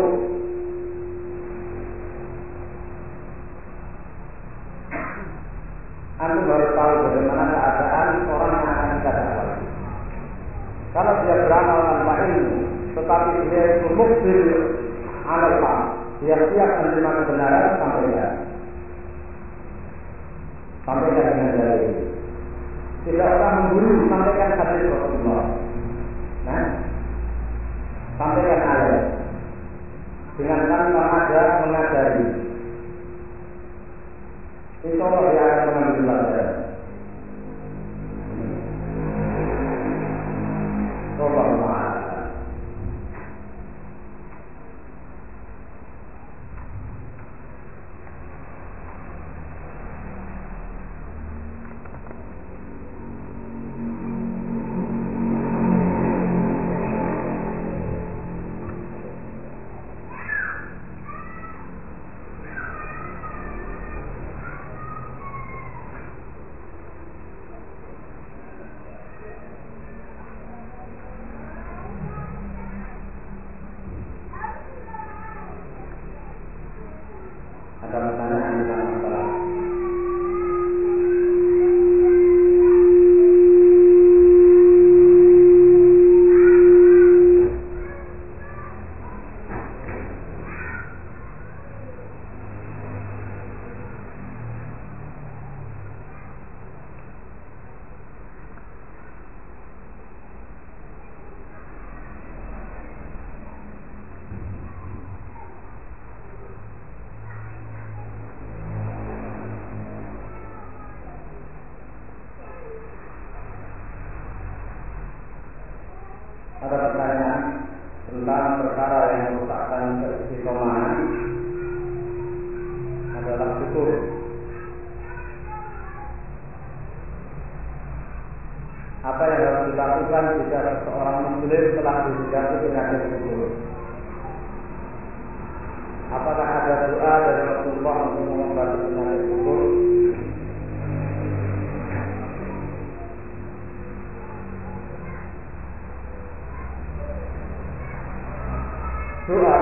doa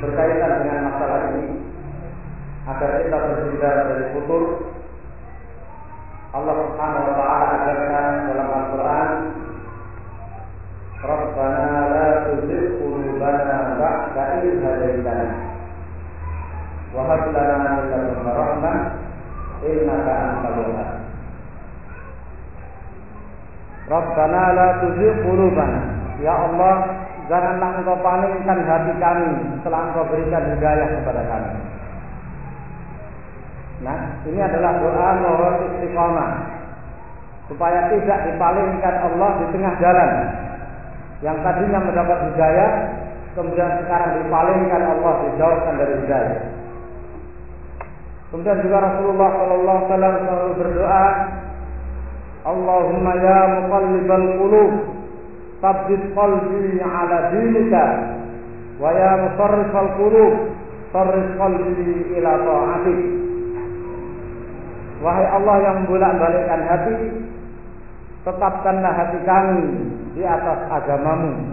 berkaitan dengan masalah ini. Agar kita terhindar dari futur Allah Subhanahu wa taala ajarkan dalam Al-Qur'an Rabbana la tuzigh qulubana ba'da idh hadaytana wa hab lana min ladunka rahmah innaka antal wahhab. Rabbana la tuzigh qulubana. Ya Allah Janganlah engkau palingkan hati kami setelah engkau berikan hidayah kepada kami. Nah, ini adalah doa mohon istiqomah supaya tidak dipalingkan Allah di tengah jalan. Yang tadinya mendapat hidayah, kemudian sekarang dipalingkan Allah dijauhkan dari hidayah. Kemudian juga Rasulullah Shallallahu Alaihi Wasallam selalu berdoa, Allahumma ya muqallibal qulub Qalbi ala dinika. Wa ya musarrifal qulub Sarrif qalbi ila ta'atik. Wahai Allah yang membolak-balikkan hati Tetapkanlah hati kami di atas agamamu.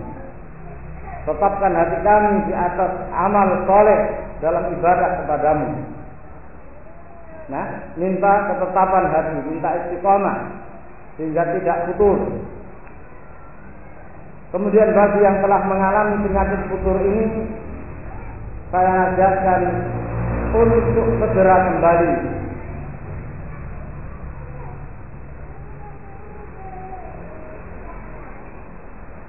Tetapkan hati kami di atas amal soleh dalam ibadah kepadamu. Nah, minta ketetapan hati, minta istiqomah sehingga tidak putus Kemudian bagi yang telah mengalami penyakit futur ini, saya nasihatkan untuk segera kembali.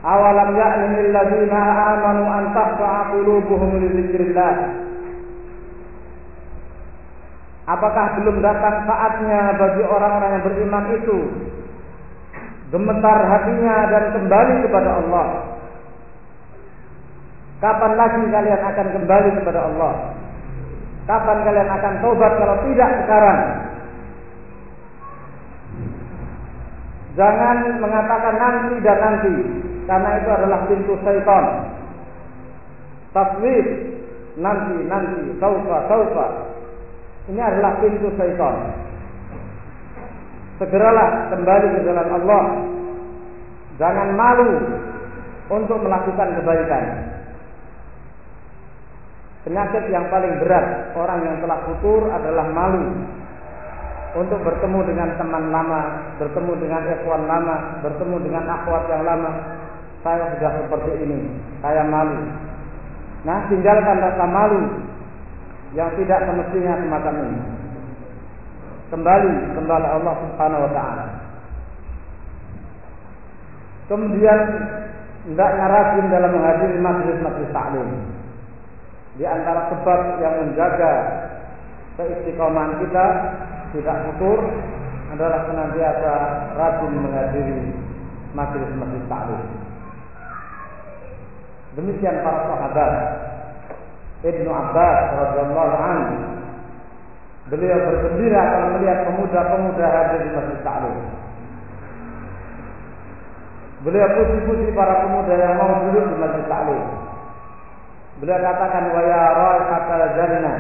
Awalam ya'lamu alladziina amanu an tahfa'a qulubuhum li dzikrillah. Apakah belum datang saatnya bagi orang-orang yang beriman itu gemetar hatinya dan kembali kepada Allah. Kapan lagi kalian akan kembali kepada Allah? Kapan kalian akan tobat kalau tidak sekarang? Jangan mengatakan nanti dan nanti, karena itu adalah pintu syaitan. Taswif, nanti, nanti, saufa, saufa. Ini adalah pintu syaitan. Segeralah kembali ke jalan Allah. Jangan malu untuk melakukan kebaikan. Penyakit yang paling berat orang yang telah futur adalah malu untuk bertemu dengan teman lama, bertemu dengan ikhwan lama, bertemu dengan akhwat yang lama. Saya sudah seperti ini, saya malu. Nah, tinggalkan rasa malu yang tidak semestinya semacam ini kembali kepada Allah Subhanahu wa taala. Kemudian hendaknya rajin dalam menghadiri majelis-majelis taklim. Di antara sebab yang menjaga keistiqomahan kita tidak futur adalah senantiasa rajin menghadiri majelis-majelis taklim. Demikian para sahabat Ibnu Abbas radhiyallahu anhu Beliau bergembira kalau melihat pemuda-pemuda hadir di Masjid Ta'lim. Beliau puji-puji para pemuda yang mau duduk di Masjid Ta'lim. Beliau katakan wa ya raihatal jannah.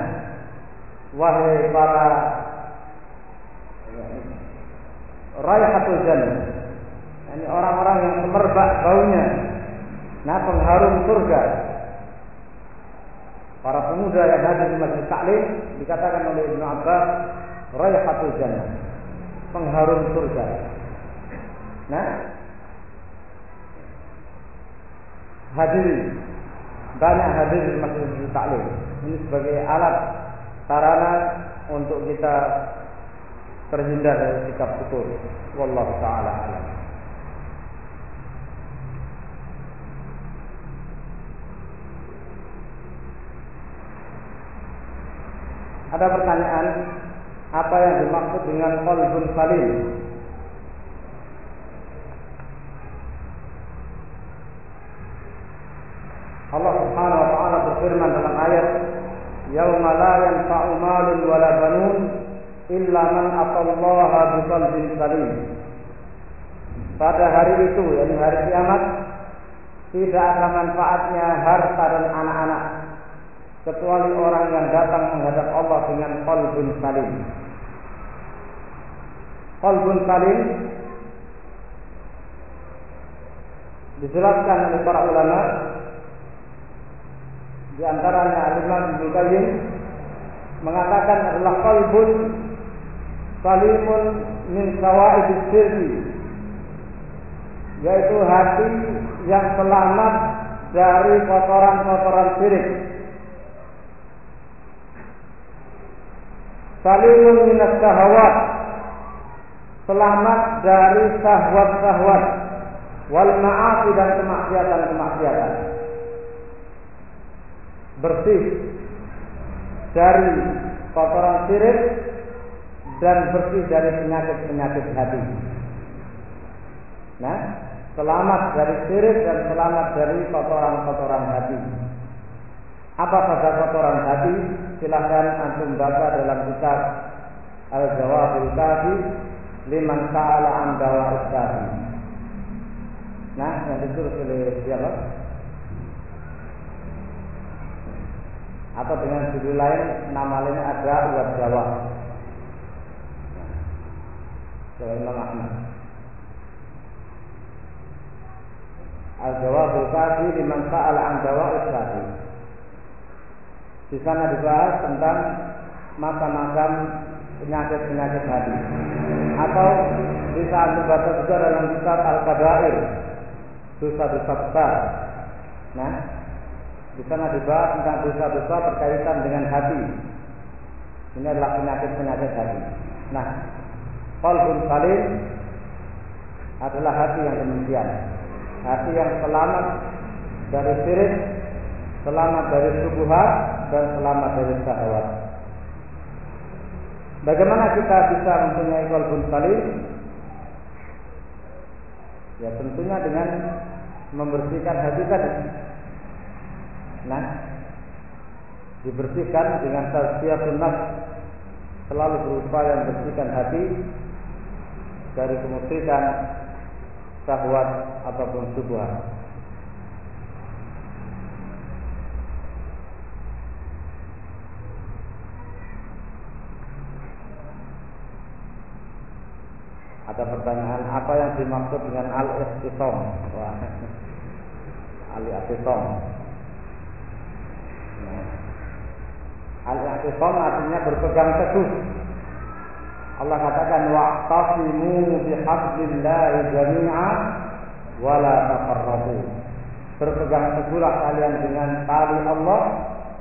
Wahai para raihatul jannah. Ini orang-orang yang semerbak baunya. Nah, pengharum surga. Para pemuda yang hadir di Masjid Ta'lim dikatakan oleh Ibnu Abbas raihatul jannah, pengharum surga. Nah, hadir banyak hadir di Masjid Ta'lim. Ini sebagai alat sarana untuk kita terhindar dari sikap putus. Wallahu taala alam. Ada pertanyaan, apa yang dimaksud dengan qalbun salim? Allah Subhanahu wa taala berfirman dalam ayat yauma la yanfa'u malun wala banun illa man atallaha biqalbin salim. Pada hari itu, yakni hari kiamat, tidak ada manfaatnya harta dan anak-anak kecuali orang yang datang menghadap Allah dengan qalbun salim. Qalbun salim dijelaskan oleh para ulama di antaranya Imam Ibnu Qayyim mengatakan adalah qalbun salimun min sawaid syirki yaitu hati yang selamat dari kotoran-kotoran syirik. Salimun min syahwat selamat dari syahwat-syahwat wal ma'asi dan kemaksiatan-kemaksiatan bersih dari kotoran syirik dan bersih dari penyakit-penyakit hati. Nah, selamat dari syirik dan selamat dari kotoran-kotoran hati. Apa saja kotoran hati? Silahkan antum baca dalam kitab Al-Jawabul Kafi liman sa'ala an dawa'is Nah, yang ditulis oleh siapa? atau dengan judul lain nama lainnya ada uat Jawa. Jawa Imam Ahmad. Al-Jawabul Kafi liman sa'ala an Jawa Kafi. Di sana dibahas tentang macam-macam penyakit-penyakit hati. Atau bisa membaca juga dalam kitab Al-Kabair. Dosa-dosa besar. Nah, di sana dibahas tentang dosa-dosa berkaitan dengan hati. Ini adalah penyakit-penyakit hati. Nah, qalbun salim adalah hati yang demikian. Hati yang selamat dari syirik, selamat dari subuhat, dan selamat dari syahwat. Bagaimana kita bisa mempunyai qalbun salim? Ya tentunya dengan membersihkan hati tadi Nah, dibersihkan dengan tazkiyatun nafs selalu berupaya membersihkan hati dari kemusyrikan syahwat ataupun subhat. Ada pertanyaan apa yang dimaksud dengan al-ikhtisam? Al-ikhtisam. Al-i'tisam artinya berpegang teguh. Allah katakan wa'tasimu bihablillahi jami'a wa la tafarraqu. Berpegang teguhlah kalian dengan tali Allah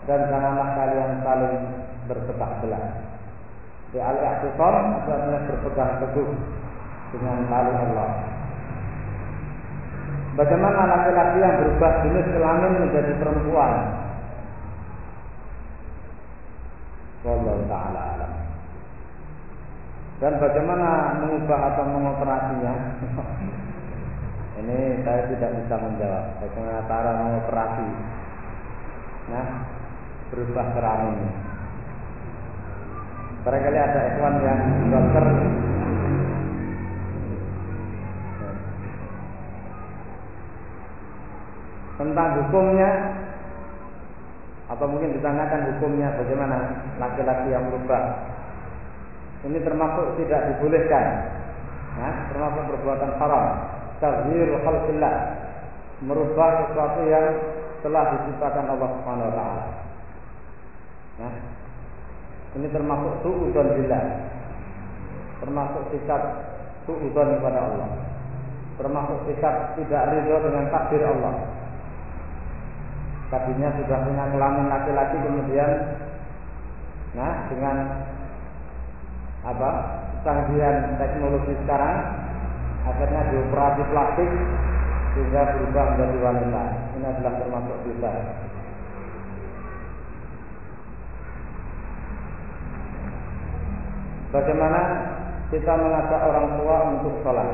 dan janganlah kalian saling berpecah belah. Di al-i'tisam artinya berpegang teguh dengan tali Allah. Bagaimana laki-laki yang berubah jenis kelamin menjadi perempuan Wallahu taala alam. Dan bagaimana mengubah atau mengoperasinya? Ini saya tidak bisa menjawab. Bagaimana cara mengoperasi? Nah, berubah kelamin. Barangkali ada ikhwan yang dokter tentang hukumnya atau mungkin ditanyakan hukumnya bagaimana laki-laki yang berubah. Ini termasuk tidak dibolehkan. Nah, termasuk perbuatan haram. Tazhir khalqillah. Merubah sesuatu yang telah diciptakan Allah Subhanahu wa taala. Nah, ini termasuk suudzon billah. Termasuk sikap suudzon kepada Allah. Termasuk sikap tidak ridho dengan takdir Allah tadinya sudah punya kelamin laki-laki kemudian nah dengan apa kecanggihan teknologi sekarang akhirnya dioperasi plastik sehingga berubah menjadi wanita. Ini adalah termasuk dosa bagaimana kita mengajak orang tua untuk sholat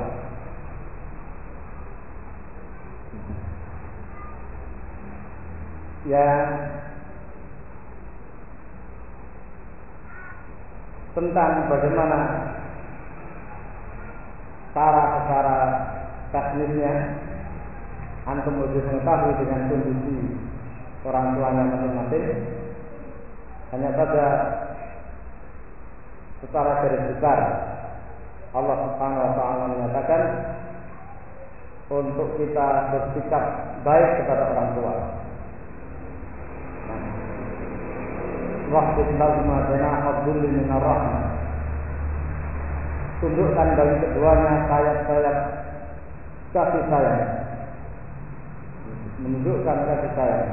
yang tentang bagaimana cara-cara teknisnya antum lebih mengetahui dengan kondisi orang tuanya masing-masing hanya saja secara garis besar Allah Subhanahu wa taala menyatakan untuk kita bersikap baik kepada orang tua. Waktu lahuma janaha dhulli min rahmah. Tundukkan bagi keduanya sayap-sayap kasih sayang. Menunjukkan kasih sayang.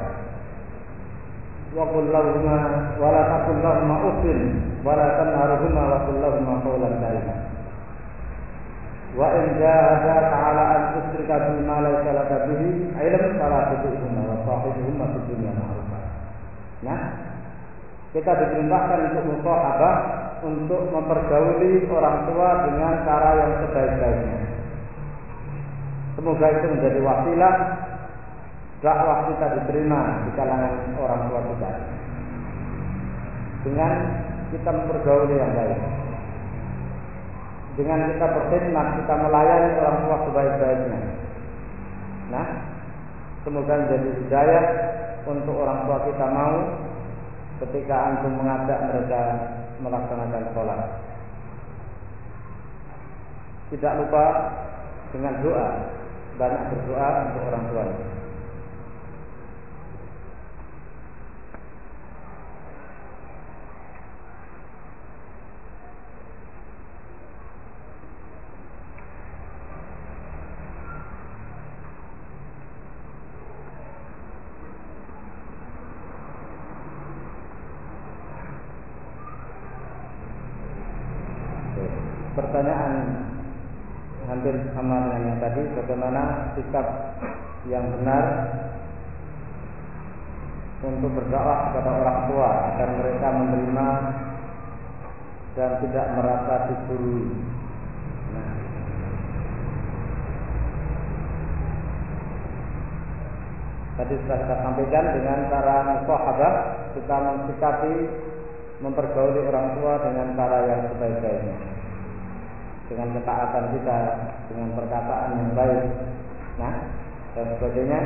Wa qul lahuma wa la taqul lahuma uffin wa la tanharhuma wa qul lahuma qawlan karima. Wa in jahadaka 'ala an tusyrika bima laysa laka bihi ilm fala tuti'huma wa sahibuhuma fid ma'rufa. Nah, kita diperintahkan untuk musahabah untuk mempergauli orang tua dengan cara yang sebaik-baiknya. Semoga itu menjadi wasilah dakwah kita diterima di kalangan orang tua kita. Dengan kita mempergauli yang baik dengan kita berkhidmat, kita melayani orang tua sebaik-baiknya. Nah, semoga menjadi hidayah untuk orang tua kita mau ketika antum mengajak mereka melaksanakan sholat. Tidak lupa dengan doa, banyak berdoa untuk orang tua. pertanyaan hampir sama dengan yang tadi bagaimana sikap yang benar untuk berdoa kepada orang tua agar mereka menerima dan tidak merasa dicuri. Tadi sudah kita sampaikan dengan cara musahabah kita mensikapi mempergauli orang tua dengan cara yang sebaik-baiknya dengan ketaatan kita, dengan perkataan yang baik, nah dan sebagainya,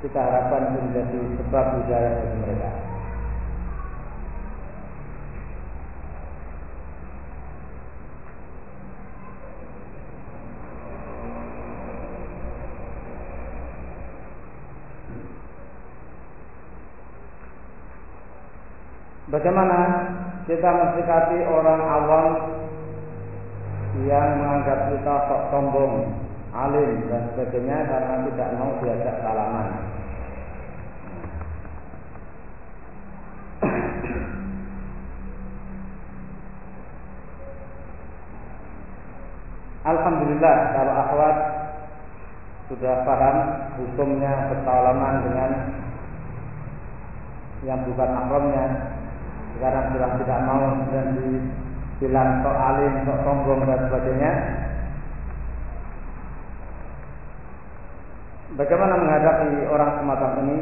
kita harapkan menjadi sebab hidayah bagi mereka. Bagaimana kita mensikapi orang awam yang menganggap kita sok sombong, alim dan sebagainya karena tidak mau diajak salaman. Alhamdulillah kalau akhwat sudah paham hukumnya bersalaman dengan yang bukan mahramnya sekarang sudah tidak mau dan di bilang sok alim, sok sombong dan sebagainya. Bagaimana menghadapi orang semacam ini?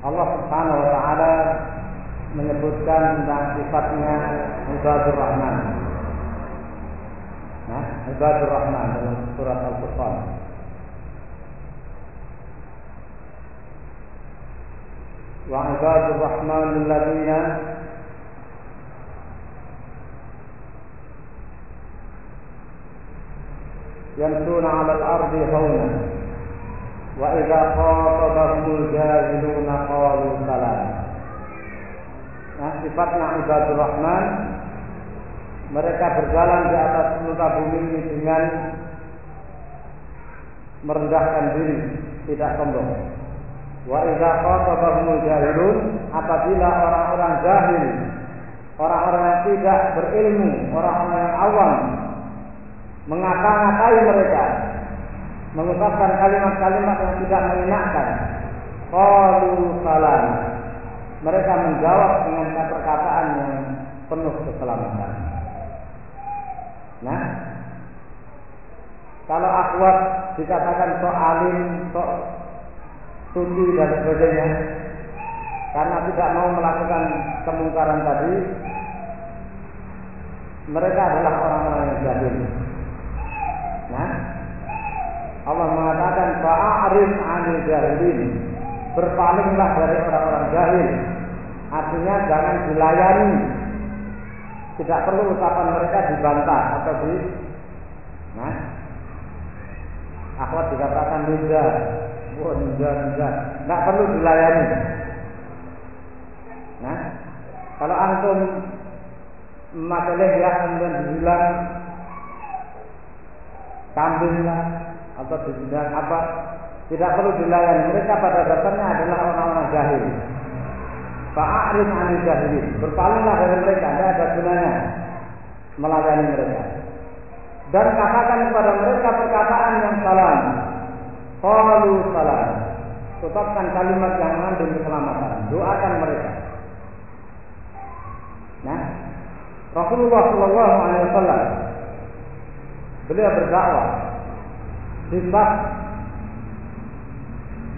Allah Subhanahu wa taala menyebutkan tentang sifatnya Ibadur Rahman. Nah, Ibadur Rahman dalam surat Al-Furqan. Wa Ibadur Rahman alladziina يمشون على الأرض هونا وإذا خاطبهم الجاهلون قالوا سلام Nah, sifatnya ibadur rahman mereka berjalan di atas muka bumi ini dengan merendahkan diri, tidak sombong. Wa idza khatabahumul jahilun apabila orang-orang jahil, orang-orang yang tidak berilmu, orang-orang yang awam mengata-ngatai mereka, mengucapkan kalimat-kalimat yang tidak menyenangkan. Qalu salam. Mereka menjawab dengan perkataan yang penuh keselamatan. Nah, kalau akhwat dikatakan sok alim, sok suci dan sebagainya, karena tidak mau melakukan kemungkaran tadi, mereka adalah orang-orang yang jahil. Allah mengatakan fa'arif 'anil jahilin. Berpalinglah dari orang-orang jahil. Artinya jangan dilayani. Tidak perlu ucapan mereka dibantah atau di Nah, akhwat dikatakan ninja, wah ninja ninja, nggak perlu dilayani. Nah, kalau antum masalah ya kemudian dibilang kambing lah atau dibilang apa? Tidak perlu dilayani. Mereka pada dasarnya adalah orang-orang jahil. Fa'arim anil jahilin. Berpalinglah dari mereka. Tidak ada gunanya melayani mereka. Dan katakan kepada mereka perkataan yang salah qalu salam. Ucapkan kalimat yang mengandung keselamatan. Doakan mereka. Nah Rasulullah Shallallahu Alaihi Wasallam beliau berdakwah hisab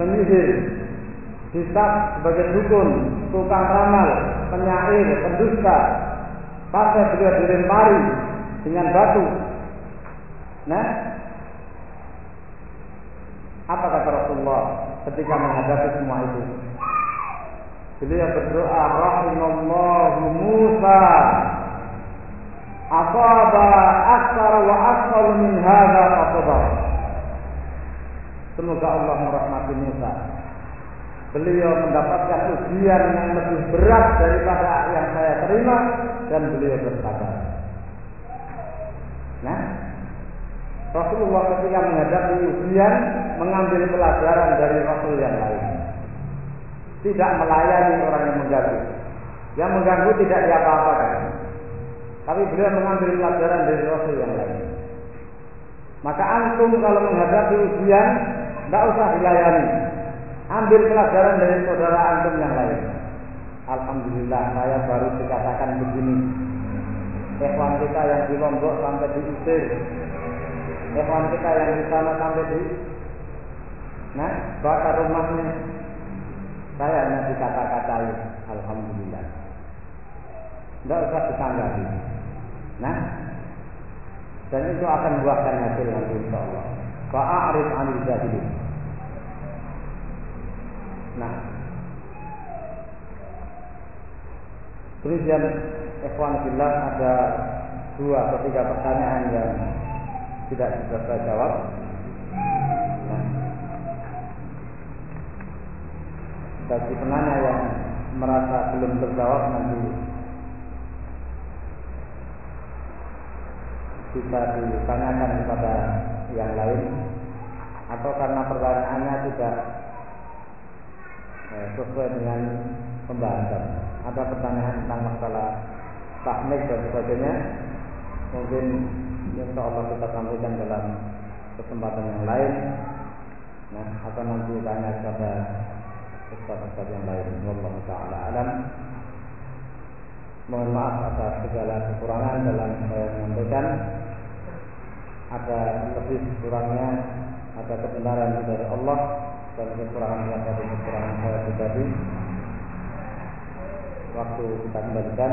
penyihir. Hisab sebagai dukun tukang ramal penyair pendusta. Pasal beliau dilempari dengan batu. Nah? Apa kata Rasulullah ketika menghadapi semua itu? Beliau berdoa rahimallahu Musa asaba akthar wa asfal min hadha fatabar Semoga Allah merahmati Musa. Beliau mendapatkan ujian yang lebih berat daripada yang saya terima dan beliau bersabar. Nah, Rasulullah ketika menghadapi ujian mengambil pelajaran dari Rasul yang lain. Tidak melayani orang yang mengganggu. Yang mengganggu tidak diapa-apakan. Tapi beliau mengambil pelajaran dari Rasul yang lain. Maka antum kalau menghadapi ujian tidak usah dilayani. Ambil pelajaran dari saudara antum yang lain. Alhamdulillah saya baru dikatakan begini. Ikhwan kita yang di Lombok sampai diusir. Ikhwan kita yang di sana sampai di Nah, bakar rumahnya. Saya hanya dikata-katai. Alhamdulillah. Tidak usah ditanggapi. Nah, dan itu akan buahkan hasil nanti insya. Fa'arif anil jahilin. Nah, kemudian Ikhwan Billah ada dua atau tiga pertanyaan yang tidak bisa saya jawab. Nah, bagi penanya yang merasa belum terjawab nanti bisa ditanyakan kepada yang lain atau karena pertanyaannya tidak eh, sesuai dengan pembahasan. Ada pertanyaan tentang masalah teknik dan sebagainya. Mungkin insya Allah kita sampaikan dalam kesempatan yang lain. Nah, atau nanti tanya kepada ustaz-ustaz yang lain. Wallahu taala alam. Mohon maaf atas segala kekurangan dalam saya menyampaikan. Ada lebih kurangnya, ada kebenaran dari Allah dan kekurangan yang dari kekurangan saya pribadi. Waktu kita kembalikan.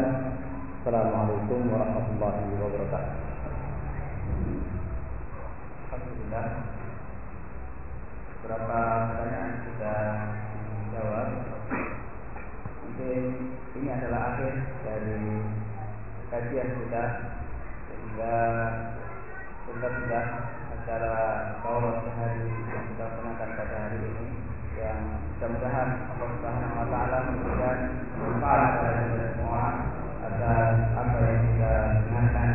Assalamualaikum warahmatullahi wabarakatuh. Alhamdulillah. Berapa pertanyaan sudah dijawab? Mungkin ini adalah akhir dari kajian kita sehingga mudah-mudahan acara Taurat hari yang kita kenakan pada hari ini yang mudah-mudahan Allah Subhanahu wa taala memberikan manfaat kepada semua atas apa yang kita kenakan